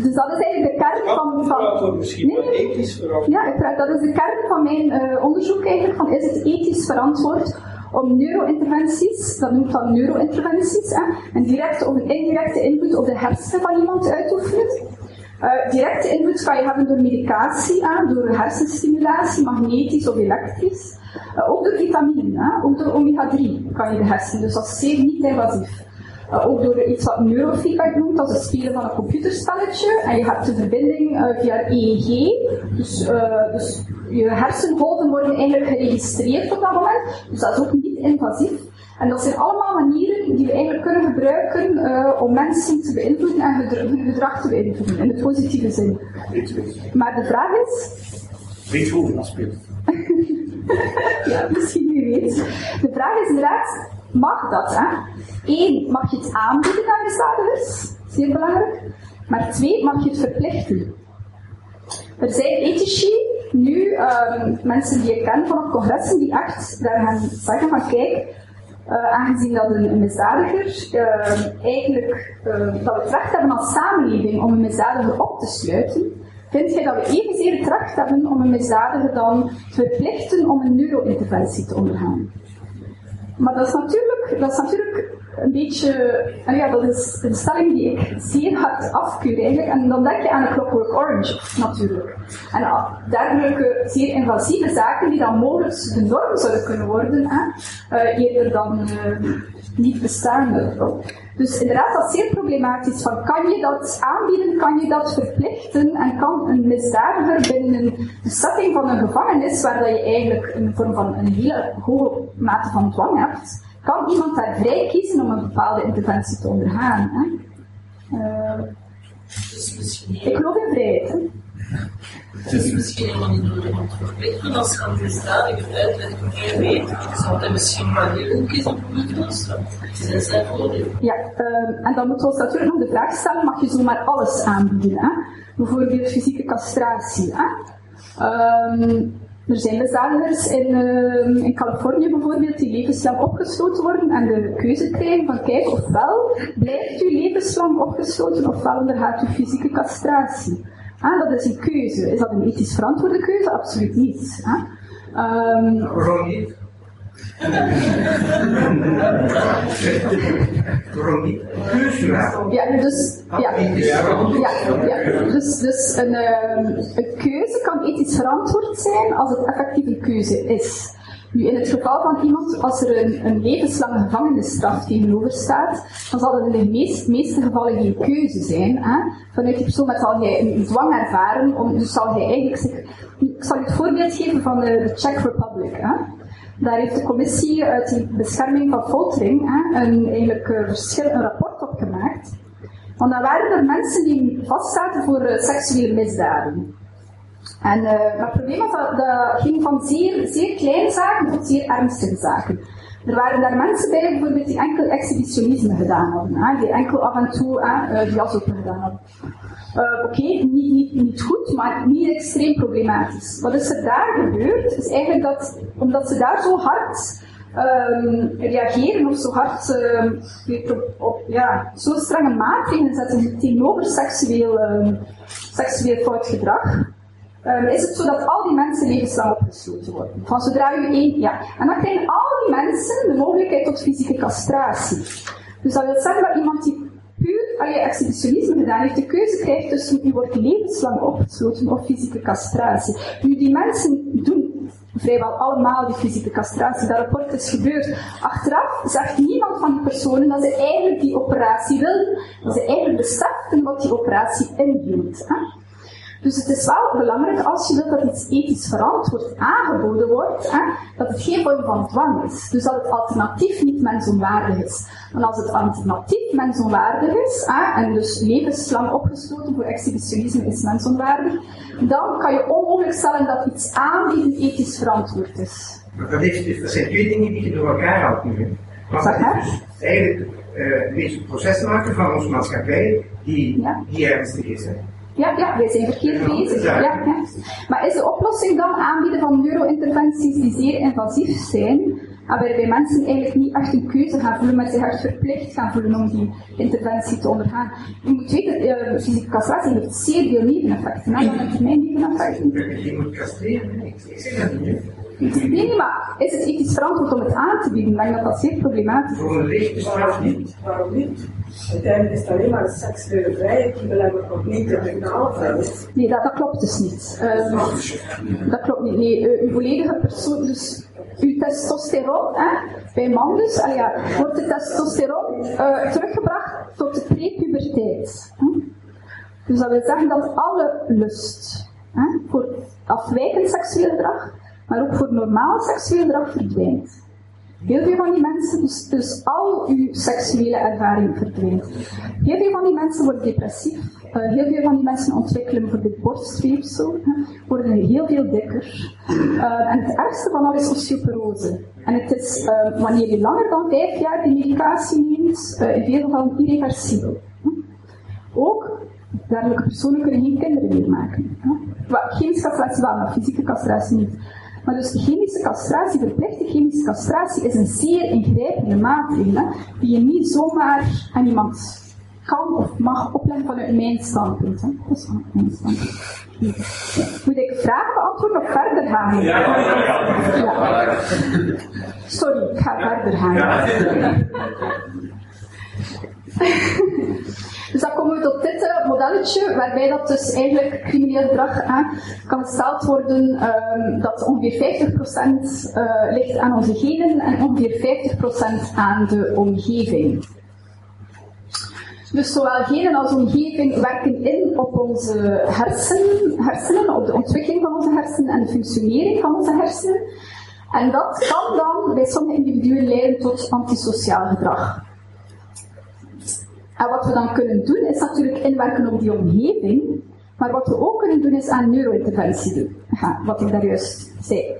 dus dat is eigenlijk de kern van... Van Nee, ja, uiteraard, dat is de kern van mijn eh, onderzoek eigenlijk, van is het ethisch verantwoord om neurointerventies, dat noemt dan neurointerventies, hè, een directe of een indirecte invloed op de hersenen van iemand uit te oefenen. Eh, directe invloed kan je hebben door medicatie, hè, door hersenstimulatie, magnetisch of elektrisch. Eh, ook door vitamine, hè, ook door omega-3 kan je de hersenen, dus dat is zeer niet-invasief. Uh, ook door iets wat neurofeedback noemt, dat is het spelen van een computerspelletje. En je hebt de verbinding uh, via EEG. Dus, uh, dus je hersenholten worden eigenlijk geregistreerd op dat moment. Dus dat is ook niet invasief. En dat zijn allemaal manieren die we eigenlijk kunnen gebruiken om mensen te beïnvloeden en hun gedrag te beïnvloeden, in de positieve zin. Maar de vraag is, Beethoven speelt. *laughs* ja, misschien wie weet. De vraag is inderdaad, mag dat? Hè? Eén, mag je het aanbieden aan misdadigers? Zeer belangrijk. Maar twee, mag je het verplichten? Er zijn ethici, nu um, mensen die ik ken van op congressen, die echt daar gaan zeggen van kijk, uh, aangezien dat een, een misdadiger uh, eigenlijk uh, dat het recht hebben als samenleving om een misdadiger op te sluiten, vind jij dat we evenzeer het recht hebben om een misdadiger dan te verplichten om een neurointerventie te ondergaan. Maar dat is natuurlijk, dat is natuurlijk een beetje, en ja, dat is een stelling die ik zeer hard afkeur eigenlijk. En dan denk je aan een Clockwork Orange, natuurlijk. En uh, dergelijke zeer invasieve zaken die dan mogelijk de norm zouden kunnen worden, hè, uh, eerder dan uh, niet bestaande. Dus inderdaad, dat is zeer problematisch. Van, kan je dat aanbieden, kan je dat verplichten en kan een misdadiger binnen een setting van een gevangenis, waar dat je eigenlijk een vorm van een hele hoge mate van dwang hebt, kan iemand daar vrij kiezen om een bepaalde interventie te ondergaan. Hè? Uh, Dus ik geloof in vrijheid. Hè? Het is misschien helemaal niet nodig om te verplichten als je aan het misdadiger uitlegt hoe je weet. Zou hij misschien maar heel goed voor Middelland? Het is voordeel. Ja, ehm, en dan moeten we ons natuurlijk nog de vraag stellen, mag je zomaar alles aanbieden? Hè? Bijvoorbeeld fysieke castratie. Hè? Ehm, er zijn misdadigers in, ehm, in Californië bijvoorbeeld die levenslang opgesloten worden en de keuze krijgen van kijk, ofwel blijft u levenslang opgesloten ofwel ondergaat u fysieke castratie. Ah, dat is een keuze. Is dat een ethisch verantwoorde keuze? Absoluut niet. Hè? Ehm, Waarom niet? Ja, dus, ja, ja, ja. Dus, dus een, ehm, een keuze kan ethisch verantwoord zijn als het effectief een keuze is. Nu, in het geval van iemand, als er een, een levenslange gevangenisstraf tegenover staat, dan zal dat in de meest, meeste gevallen geen keuze zijn. Hè? Vanuit die persoon zal hij een dwang ervaren, om, dus zal hij eigenlijk. Ik zal het voorbeeld geven van de, de Czech Republic. Hè? Daar heeft de commissie uit die bescherming van foltering een, eigenlijk, eh, verschil, een rapport op gemaakt. Want dan waren er mensen die vastzaten voor eh, seksuele misdaden. En, uh, maar het probleem was dat dat ging van zeer, zeer kleine zaken tot zeer ernstige zaken. Er waren daar mensen bij bijvoorbeeld die enkel exhibitionisme gedaan hadden, hè, die enkel af en toe hè, uh, jas open gedaan hadden. Uh, Oké, niet, niet, niet goed, maar niet extreem problematisch. Wat is er daar gebeurd, is eigenlijk dat, omdat ze daar zo hard um, reageren of zo hard um, op, op, ja, zo strenge maatregelen zetten tegenover seksueel, um, seksueel fout gedrag, um, is het zo dat al die mensen levenslang opgesloten worden. Van zodra u één, ja. En dan krijgen al die mensen de mogelijkheid tot fysieke castratie. Dus dat wil zeggen dat iemand die puur aan je exhibitionisme gedaan heeft, de keuze krijgt tussen u wordt levenslang opgesloten of fysieke castratie. Nu, die mensen doen vrijwel allemaal die fysieke castratie. Dat rapport is gebeurd. Achteraf zegt niemand van die personen dat ze eigenlijk die operatie wilden, dat ze eigenlijk beseften wat die operatie inhield. Dus het is wel belangrijk als je wilt dat iets ethisch verantwoord aangeboden wordt, hè, dat het geen vorm van dwang is. Dus dat het alternatief niet mensonwaardig is. Want als het alternatief mensonwaardig is, hè, en dus levenslang opgesloten voor exhibitionisme is mensonwaardig, dan kan je onmogelijk stellen dat iets aanbieden ethisch verantwoord is. Dat, heeft, dat zijn twee dingen die je door elkaar haalt nu. Want dat is dus eigenlijk uh, een proces maken van onze maatschappij die, ja. die ernstig is. Hè. Ja, ja, wij zijn verkeerd bezig. Ja, ja. Maar is de oplossing dan aanbieden van neurointerventies die zeer invasief zijn, waarbij mensen eigenlijk niet echt een keuze gaan voelen, maar zich echt verplicht gaan voelen om die interventie te ondergaan? Je moet weten, uh, fysieke castratie heeft zeer veel neveneffecten. Hè? Dat heeft mijn neveneffecten. Je moet castreren, ik zeg dat niet. Nee, maar is het ethisch verantwoord om het aan te bieden? Ik denk dat dat zeer problematisch is. Voor een lichte straf niet. Waarom niet? Uiteindelijk is het alleen maar een seksuele vrijheid die belemmerd wordt, niet de mentale vrijheid. Nee, dat, dat klopt dus niet. Uh, dat klopt niet. Nee, uw volledige persoon, dus uw testosteron, hè, bij man dus, ja, wordt de testosteron teruggebracht tot de prepuberteit. Dus dat wil zeggen dat alle lust hè, voor afwijkend seksueel gedrag maar ook voor normaal seksueel gedrag verdwijnt. Heel veel van die mensen, dus, dus al uw seksuele ervaring verdwijnt. Heel veel van die mensen worden depressief. Uh, heel veel van die mensen ontwikkelen bijvoorbeeld borstweefsel, worden heel veel dikker. Uh, en het ergste van al is osteoporose. En het is, uh, wanneer je langer dan vijf jaar die medicatie neemt, in veel gevallen irreversibel. Ook dergelijke personen kunnen geen kinderen meer maken. Chemische castratie wel, maar fysieke castratie niet. Maar dus chemische castratie, verplichte chemische castratie, is een zeer ingrijpende maatregel die je niet zomaar aan iemand kan of mag opleggen vanuit mijn standpunt. Hè. Dat is vanuit mijn standpunt. Moet ik vragen beantwoorden of verder gaan? Ja, ja, ja. ja. Sorry, ik ga verder gaan. Dus dan komen we tot dit uh, modelletje, waarbij dat dus eigenlijk crimineel gedrag aan kan gesteld worden um, dat ongeveer 50% uh, ligt aan onze genen en ongeveer 50% aan de omgeving. Dus zowel genen als omgeving werken in op onze hersenen, hersenen, op de ontwikkeling van onze hersenen en de functionering van onze hersenen. En dat kan dan bij sommige individuen leiden tot antisociaal gedrag. En wat we dan kunnen doen, is natuurlijk inwerken op die omgeving. Maar wat we ook kunnen doen is aan neurointerventie doen. Wat ik daar juist zei.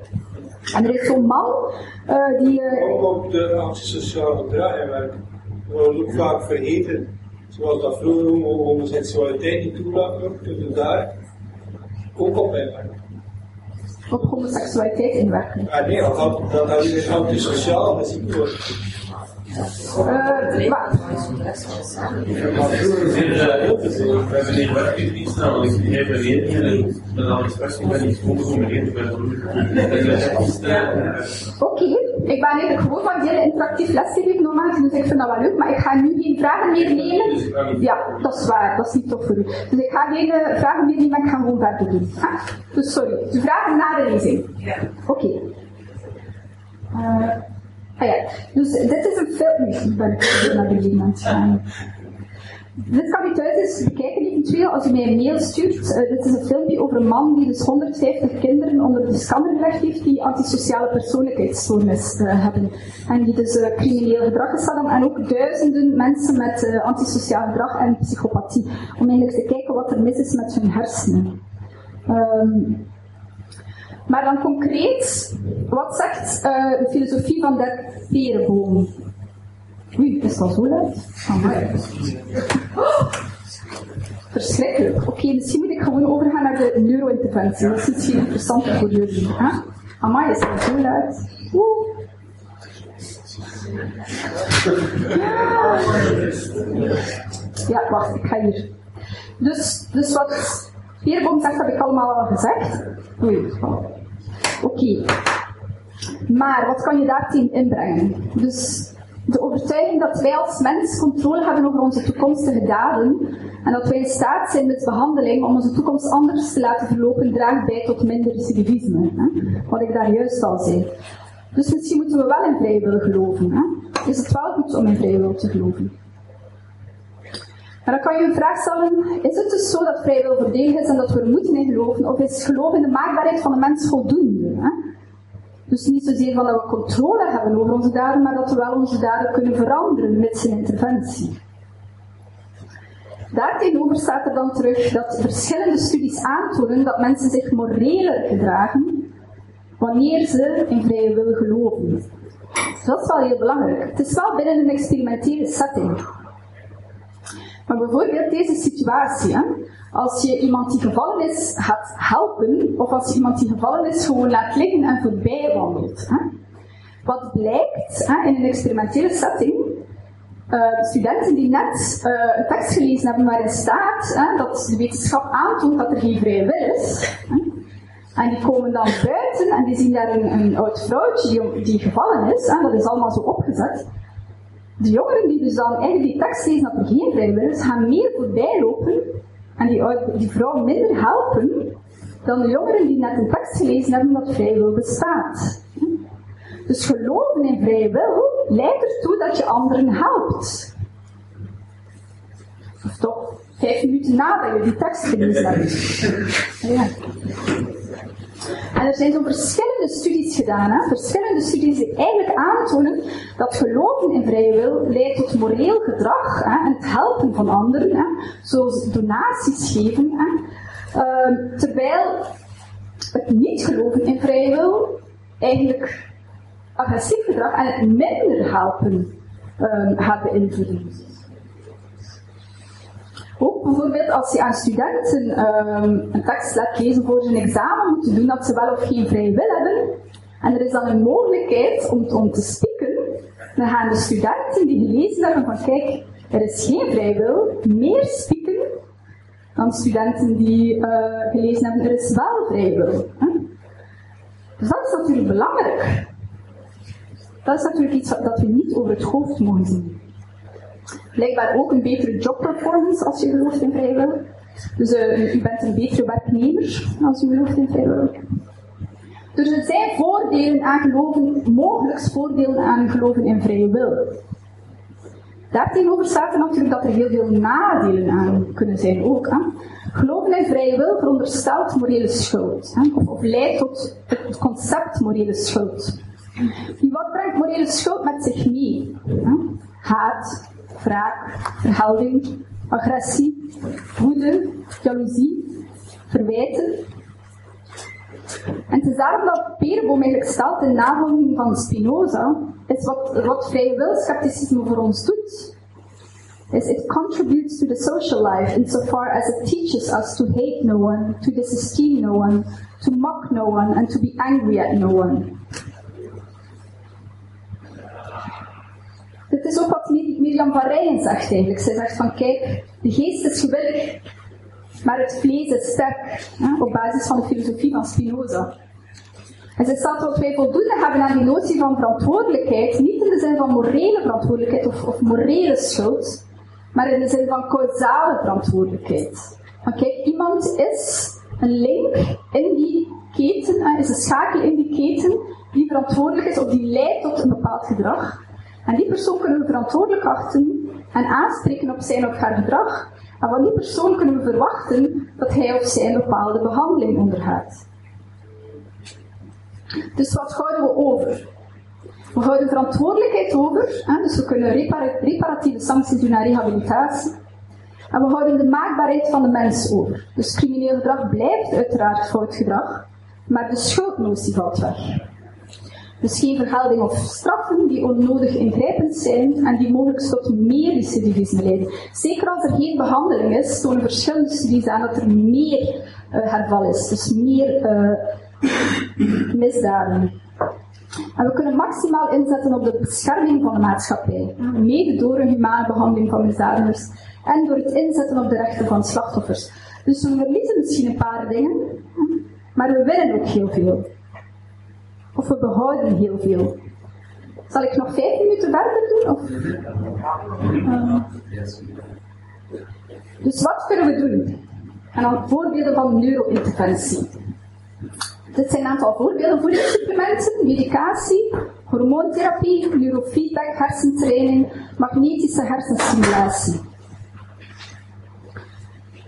En er is zo'n man uh, die... Ook op de antisociale gedrag werken. We worden ook vaak vergeten. Zoals dat vroeger homoseksualiteit niet toelaten, kunnen we daar ook op inwerken. Op homoseksualiteit inwerken? Ah nee, dat, dat, dat is antisociaal gezien wordt. Uh, maar... We hebben hier werkgebied namelijk geen verenigingen met alle expressie ben niet ongeconcurreerd Oké, ik ben eigenlijk gewoon van heel interactief lesgegeven normaal, dus ik vind dat wel leuk, maar ik ga nu geen vragen meer nemen. Ja, dat is waar, dat is niet tof voor u. Dus ik ga geen uh, vragen meer nemen, ik ga gewoon verder doen. Ah, dus sorry, de vragen na de lezing. Oké. Okay. Uh, Ah ja, dus dit is een film. Ik ben naar het gaan. Dit kan u thuis eens bekijken als u mij een mail stuurt. Uh, dit is een filmpje over een man die dus 150 kinderen onder de scanner gelegd heeft die antisociale persoonlijkheidsstoornis uh, hebben. En die dus uh, crimineel gedrag gesteld. En ook duizenden mensen met antisociaal gedrag en psychopathie. Om eigenlijk te kijken wat er mis is met hun hersenen. Um, maar dan concreet, wat zegt de filosofie van de perenboom? Oei, is dat zo luid? Oh, verschrikkelijk. Oké, okay, misschien moet ik gewoon overgaan naar de neurointerventie. Dat is iets heel interessanter voor jullie. Hè? Amai, is dat zo luid? Oeh. Ja. ja, wacht, ik ga hier. Dus, dus wat Peerboom zegt, heb ik allemaal al gezegd. Oei, Oké. Maar wat kan je daartegen inbrengen? Dus de overtuiging dat wij als mens controle hebben over onze toekomstige daden en dat wij in staat zijn met behandeling om onze toekomst anders te laten verlopen, draagt bij tot minder recidivisme. Hè? Wat ik daar juist al zei. Dus misschien moeten we wel in vrije geloven. Hè? Is het wel goed om in vrije te geloven? Maar dan kan je een vraag stellen, is het dus zo dat vrije wil is en dat we er moeten in geloven, of is geloof in de maakbaarheid van de mens voldoende? Hè? Dus niet zozeer van dat we controle hebben over onze daden, maar dat we wel onze daden kunnen veranderen met zijn interventie. Daartegenover staat er dan terug dat verschillende studies aantonen dat mensen zich moreler gedragen wanneer ze in vrije wil geloven. Dat is wel heel belangrijk. Het is wel binnen een experimentele setting. Maar bijvoorbeeld deze situatie, hè? Als je iemand die gevallen is gaat helpen, of als je iemand die gevallen is gewoon laat liggen en voorbij wandelt. Hè? Wat blijkt hè, in een experimentele setting, uh, studenten die net uh, een tekst gelezen hebben waarin staat hè, dat de wetenschap aantoont dat er geen vrije wil is, hè? en die komen dan buiten en die zien daar een, een oud vrouwtje die, die gevallen is, hè, dat is allemaal zo opgezet. De jongeren die dus dan eigenlijk die tekst lezen dat er geen vrij is, gaan meer voorbij lopen en die, die vrouw minder helpen dan de jongeren die net een tekst gelezen hebben dat vrije wil bestaat. Dus geloven in vrije wil leidt ertoe dat je anderen helpt. Of toch vijf minuten nadat je die tekst gelezen hebt. Ja. En er zijn zo verschillende studies gedaan, hè? verschillende studies die eigenlijk aantonen dat geloven in vrije wil leidt tot moreel gedrag hè? en het helpen van anderen, hè? zoals donaties geven. Uh, terwijl het niet geloven in vrije wil eigenlijk agressief gedrag en het minder helpen um, gaat beïnvloeden. Ook bijvoorbeeld als je aan studenten um, een tekst laat lezen voor een examen, moeten doen dat ze wel of geen vrije wil hebben. En er is dan een mogelijkheid om, om te spieken. Dan gaan de studenten die gelezen hebben van kijk, er is geen vrije wil, meer spieken dan studenten die uh, gelezen hebben, er is wel vrije wil. Dus dat is natuurlijk belangrijk. Dat is natuurlijk iets dat we niet over het hoofd mogen zien blijkbaar ook een betere jobperformance als je gelooft in vrijwillig. Dus uh, u bent een betere werknemer als u gelooft in vrijwillig. Dus er zijn voordelen aan geloven, mogelijk voordelen aan geloven in vrije wil. Daartegenover staat er natuurlijk dat er heel veel nadelen aan kunnen zijn ook. Hè. Geloven in vrije wil veronderstelt morele schuld. Hè, of, leidt tot het concept morele schuld. Nu, wat brengt morele schuld met zich mee? Haat, wraak, verhouding, agressie, woede, jaloezie, verwijten. En het is daarom dat Perenboom eigenlijk stelt in navolging van Spinoza, is wat, wat vrije wilscepticisme voor ons doet, is it contributes to the social life insofar as it teaches us to hate no one, to disesteem no one, to mock no one, and to be angry at no one. Dit is ook wat Mirjam van zegt eigenlijk. Zij zegt van kijk, de geest is gewillig, maar het vlees is sterk. Hè, op basis van de filosofie van Spinoza. En ze stelt dat wij voldoende hebben aan die notie van verantwoordelijkheid, niet in de zin van morele verantwoordelijkheid of, of morele schuld, maar in de zin van causale verantwoordelijkheid. Van kijk, iemand is een link in die keten, is een schakel in die keten die verantwoordelijk is of die leidt tot een bepaald gedrag. En die persoon kunnen we verantwoordelijk achten en aanspreken op zijn of haar gedrag. En van die persoon kunnen we verwachten dat hij of zij een bepaalde behandeling ondergaat. Dus wat houden we over? We houden verantwoordelijkheid over, hè, dus we kunnen reparatieve sancties doen naar rehabilitatie. En we houden de maakbaarheid van de mens over. Dus crimineel gedrag blijft uiteraard fout gedrag, maar de schuldnotie valt weg. Dus geen vergelding of straffen die onnodig ingrijpend zijn en die mogelijk tot meer recidivisme leiden. Zeker als er geen behandeling is, tonen verschillende studies aan dat er meer uh, herval is. Dus meer uh, misdaden. En we kunnen maximaal inzetten op de bescherming van de maatschappij. Mede door een humane behandeling van misdadigers en door het inzetten op de rechten van slachtoffers. Dus we verliezen misschien een paar dingen, maar we winnen ook heel veel. Of we behouden heel veel. Zal ik nog vijf minuten verder doen? Of? Dus wat kunnen we doen? En dan voorbeelden van neurointerventie. Dit zijn een aantal voorbeelden: voedingssupplementen, medicatie, hormoontherapie, neurofeedback, hersentraining, magnetische hersenstimulatie.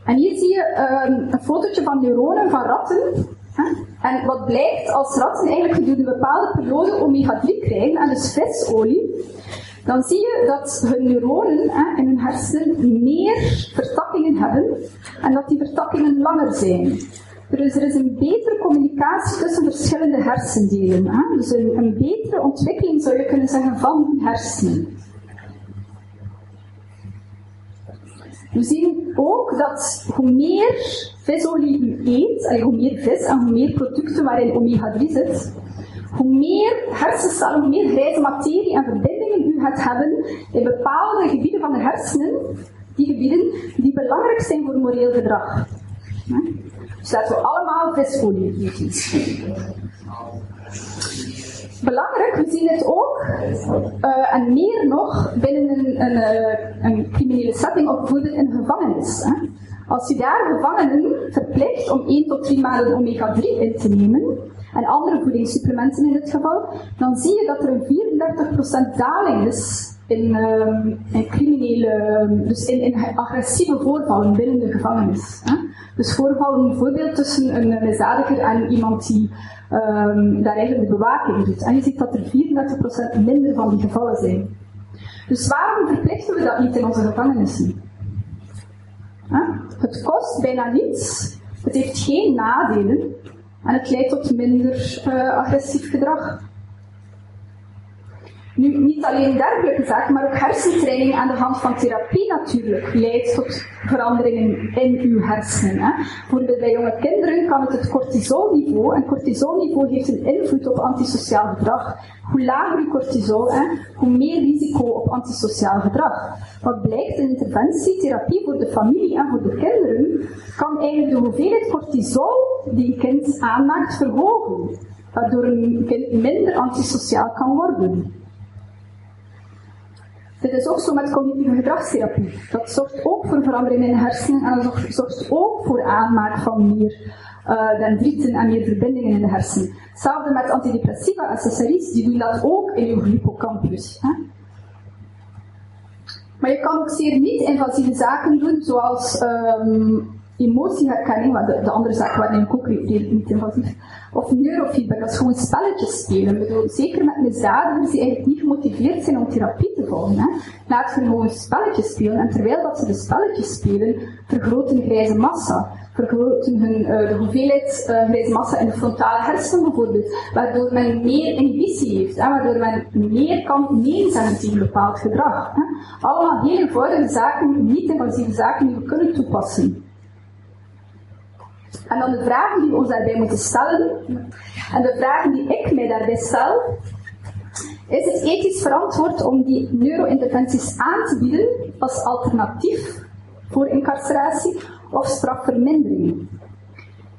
En hier zie je um, een fotootje van neuronen van ratten en wat blijkt, als ratten eigenlijk gedurende een bepaalde periode omega-3 krijgen, en dus visolie, dan zie je dat hun neuronen hè, in hun hersenen meer vertakkingen hebben en dat die vertakkingen langer zijn. Dus er is een betere communicatie tussen verschillende hersendelen. Hè? Dus een, een betere ontwikkeling zou je kunnen zeggen van hersenen. We zien ook dat hoe meer visolie u eet, hoe meer vis en hoe meer producten waarin omega-3 zit, hoe meer hersencellen, hoe meer grijze materie en verbindingen u gaat hebben in bepaalde gebieden van de hersenen, die gebieden die belangrijk zijn voor moreel gedrag. Dus laten we allemaal visolie eten. Belangrijk, we zien het ook, uh, en meer nog, binnen een, een, eh, een, criminele setting, of bijvoorbeeld in een gevangenis. Hè. Als je daar gevangenen verplicht om 1 tot 3 maanden omega-3 in te nemen, en andere voedingssupplementen in dit geval, dan zie je dat er een 34% daling is in, in criminele, dus in, in, agressieve voorvallen binnen de gevangenis. Hè? Dus voorvallen bijvoorbeeld tussen een misdadiger en iemand die um, daar eigenlijk de bewaking doet. En je ziet dat er 34% minder van die gevallen zijn. Dus waarom verplichten we dat niet in onze gevangenissen? Het kost bijna niets, het heeft geen nadelen en het leidt tot minder uh, agressief gedrag. Nu, niet alleen dergelijke zaken, maar ook hersentraining aan de hand van therapie natuurlijk leidt tot veranderingen in uw hersenen. Hè. Bijvoorbeeld bij jonge kinderen kan het het cortisolniveau, en cortisolniveau heeft een invloed op antisociaal gedrag. Hoe lager uw cortisol, hè, hoe meer risico op antisociaal gedrag. Wat blijkt, een interventietherapie voor de familie en voor de kinderen kan eigenlijk de hoeveelheid cortisol die een kind aanmaakt verhogen, waardoor een kind minder antisociaal kan worden. Dit is ook zo met cognitieve gedragstherapie. Dat zorgt ook voor verandering in de hersenen en dat zorgt ook voor aanmaak van meer uh, dendrieten en meer verbindingen in de hersenen. Hetzelfde met antidepressiva accessories, die doen dat ook in je hippocampus. Hè? Maar je kan ook zeer niet-invasieve zaken doen, zoals um, emotieherkenning, de, de, andere zaken waarin ik ook niet invasief, of neurofeedback, dat is gewoon spelletjes spelen. Ik bedoel, zeker met misdadigers die eigenlijk niet gemotiveerd zijn om therapie te volgen. Hè. Laat ze gewoon spelletjes spelen en terwijl dat ze de spelletjes spelen, vergroten grijze massa. vergroten hun, uh, de hoeveelheid uh, grijze massa in de frontale hersenen bijvoorbeeld, waardoor men meer inhibitie heeft, waardoor men meer kan nee zeggen tegen bepaald gedrag. Hè. Allemaal heel eenvoudige zaken, niet-invasieve zaken die we kunnen toepassen. En dan de vragen die we ons daarbij moeten stellen, en de vragen die ik mij daarbij stel, is het ethisch verantwoord om die neurointerventies aan te bieden als alternatief voor incarceratie of strafvermindering?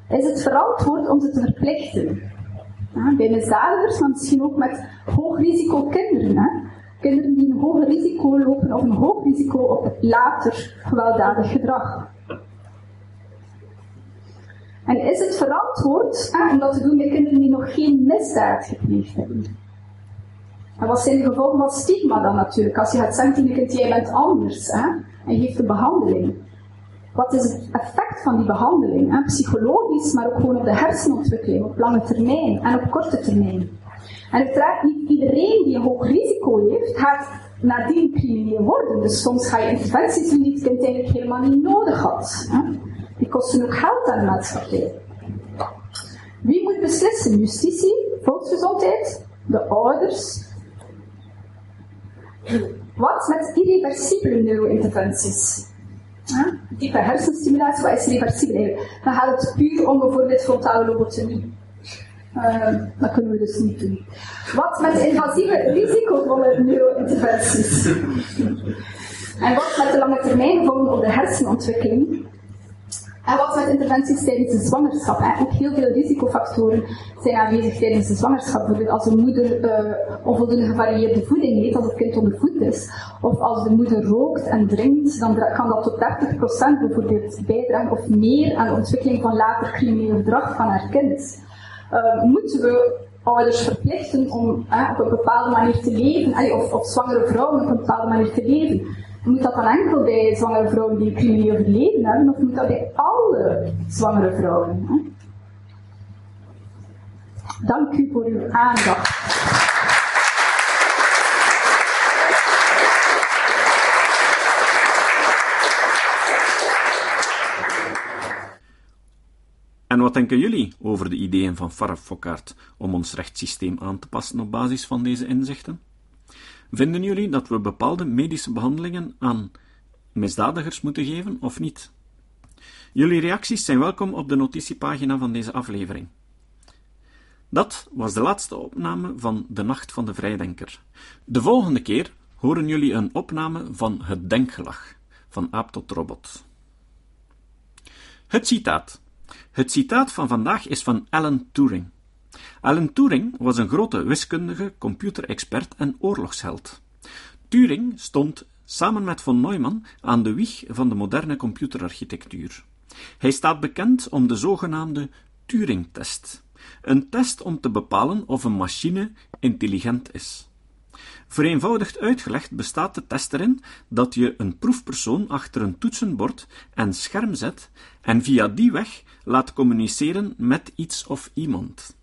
Is het verantwoord om ze te verplichten? Ja, bij misdadigers, maar misschien ook met hoog risico kinderen. Hè? Kinderen die een hoger risico lopen of een hoog risico op later gewelddadig gedrag. En is het verantwoord hè, om dat te doen bij kinderen die nog geen misdaad gepleegd hebben? En wat zijn de gevolgen van stigma dan natuurlijk? Als je gaat zeggen tegen een kind, jij bent anders, hè? en geeft een behandeling. Wat is het effect van die behandeling? Psychologisch, maar ook gewoon op de hersenontwikkeling, op lange termijn en op korte termijn. En uiteraard niet iedereen die een hoog risico heeft, gaat nadien crimineel worden. Dus soms ga je interventies doen die het kind eigenlijk helemaal niet nodig had. Die kosten ook geld aan de maatschappij. Wie moet beslissen? Justitie, volksgezondheid, de ouders, wat met irreversibele neurointerventies? Ja? Diepe hersenstimulatie, wat is reversibel Dan gaat het puur om bijvoorbeeld frontale lobotomie. Uh, dat kunnen we dus niet doen. Wat met invasieve risicovolle neurointerventies? en wat met de lange termijn gevolgen op de hersenontwikkeling? En wat met interventies tijdens de zwangerschap? Ook heel veel risicofactoren zijn aanwezig tijdens de zwangerschap. Bijvoorbeeld als een moeder uh, onvoldoende gevarieerde voeding eet, als het kind ondervoed is, of als de moeder rookt en drinkt, dan kan dat tot 30% bijvoorbeeld bijdragen of meer aan de ontwikkeling van later crimineel gedrag van haar kind. Uh, moeten we ouders verplichten om op een bepaalde manier te leven, of, of zwangere vrouwen op een bepaalde manier te leven? Moet dat dan enkel bij zwangere vrouwen die crimineel verleden hebben, of moet dat bij alle zwangere vrouwen? Hè? Dank u voor uw aandacht. En wat denken jullie over de ideeën van Farah Fokkaert om ons rechtssysteem aan te passen op basis van deze inzichten? Vinden jullie dat we bepaalde medische behandelingen aan misdadigers moeten geven of niet? Jullie reacties zijn welkom op de notitiepagina van deze aflevering. Dat was de laatste opname van De Nacht van de Vrijdenker. De volgende keer horen jullie een opname van Het Denkgelach, van aap tot robot. Het citaat. Het citaat van vandaag is van Alan Turing. Alan Turing was een grote wiskundige, computerexpert en oorlogsheld. Turing stond samen met von Neumann aan de wieg van de moderne computerarchitectuur. Hij staat bekend om de zogenaamde Turing-test, een test om te bepalen of een machine intelligent is. Vereenvoudigd uitgelegd bestaat de test erin dat je een proefpersoon achter een toetsenbord en scherm zet en via die weg laat communiceren met iets of iemand.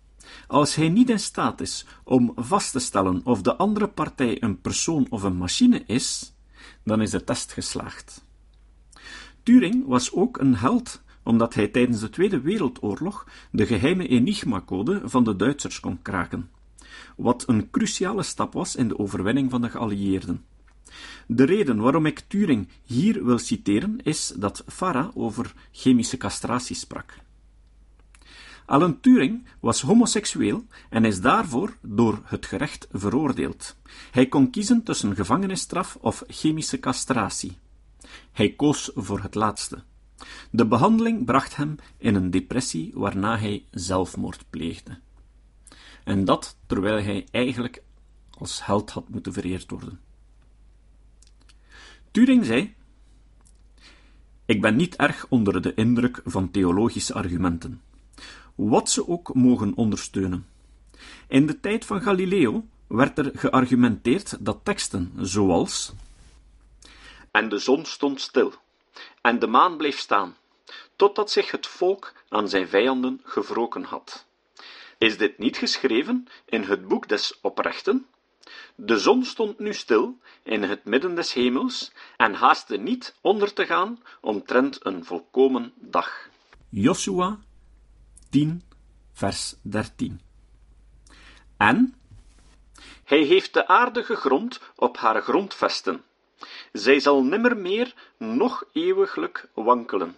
Als hij niet in staat is om vast te stellen of de andere partij een persoon of een machine is, dan is de test geslaagd. Turing was ook een held omdat hij tijdens de Tweede Wereldoorlog de geheime Enigma-code van de Duitsers kon kraken, wat een cruciale stap was in de overwinning van de geallieerden. De reden waarom ik Turing hier wil citeren is dat Farah over chemische castratie sprak. Alan Turing was homoseksueel en is daarvoor door het gerecht veroordeeld. Hij kon kiezen tussen gevangenisstraf of chemische castratie. Hij koos voor het laatste. De behandeling bracht hem in een depressie waarna hij zelfmoord pleegde. En dat terwijl hij eigenlijk als held had moeten vereerd worden. Turing zei: Ik ben niet erg onder de indruk van theologische argumenten wat ze ook mogen ondersteunen. In de tijd van Galileo werd er geargumenteerd dat teksten zoals En de zon stond stil, en de maan bleef staan, totdat zich het volk aan zijn vijanden gewroken had. Is dit niet geschreven in het boek des oprechten? De zon stond nu stil in het midden des hemels en haastte niet onder te gaan omtrent een volkomen dag. Joshua 10, vers 13. En hij heeft de aarde gegrond op haar grondvesten. Zij zal nimmer meer nog eeuwiglijk wankelen.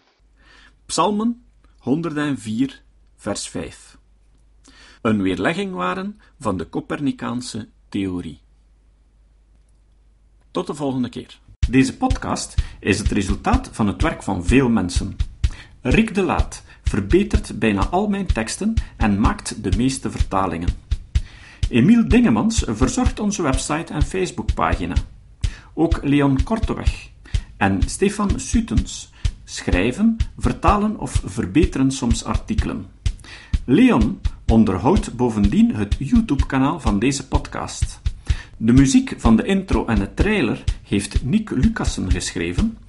Psalmen 104, vers 5. Een weerlegging waren van de Copernicaanse theorie. Tot de volgende keer. Deze podcast is het resultaat van het werk van veel mensen. Rick de Laat verbetert bijna al mijn teksten en maakt de meeste vertalingen. Emiel Dingemans verzorgt onze website en Facebookpagina. Ook Leon Korteweg en Stefan Sutens schrijven, vertalen of verbeteren soms artikelen. Leon onderhoudt bovendien het YouTube-kanaal van deze podcast. De muziek van de intro en de trailer heeft Nick Lucassen geschreven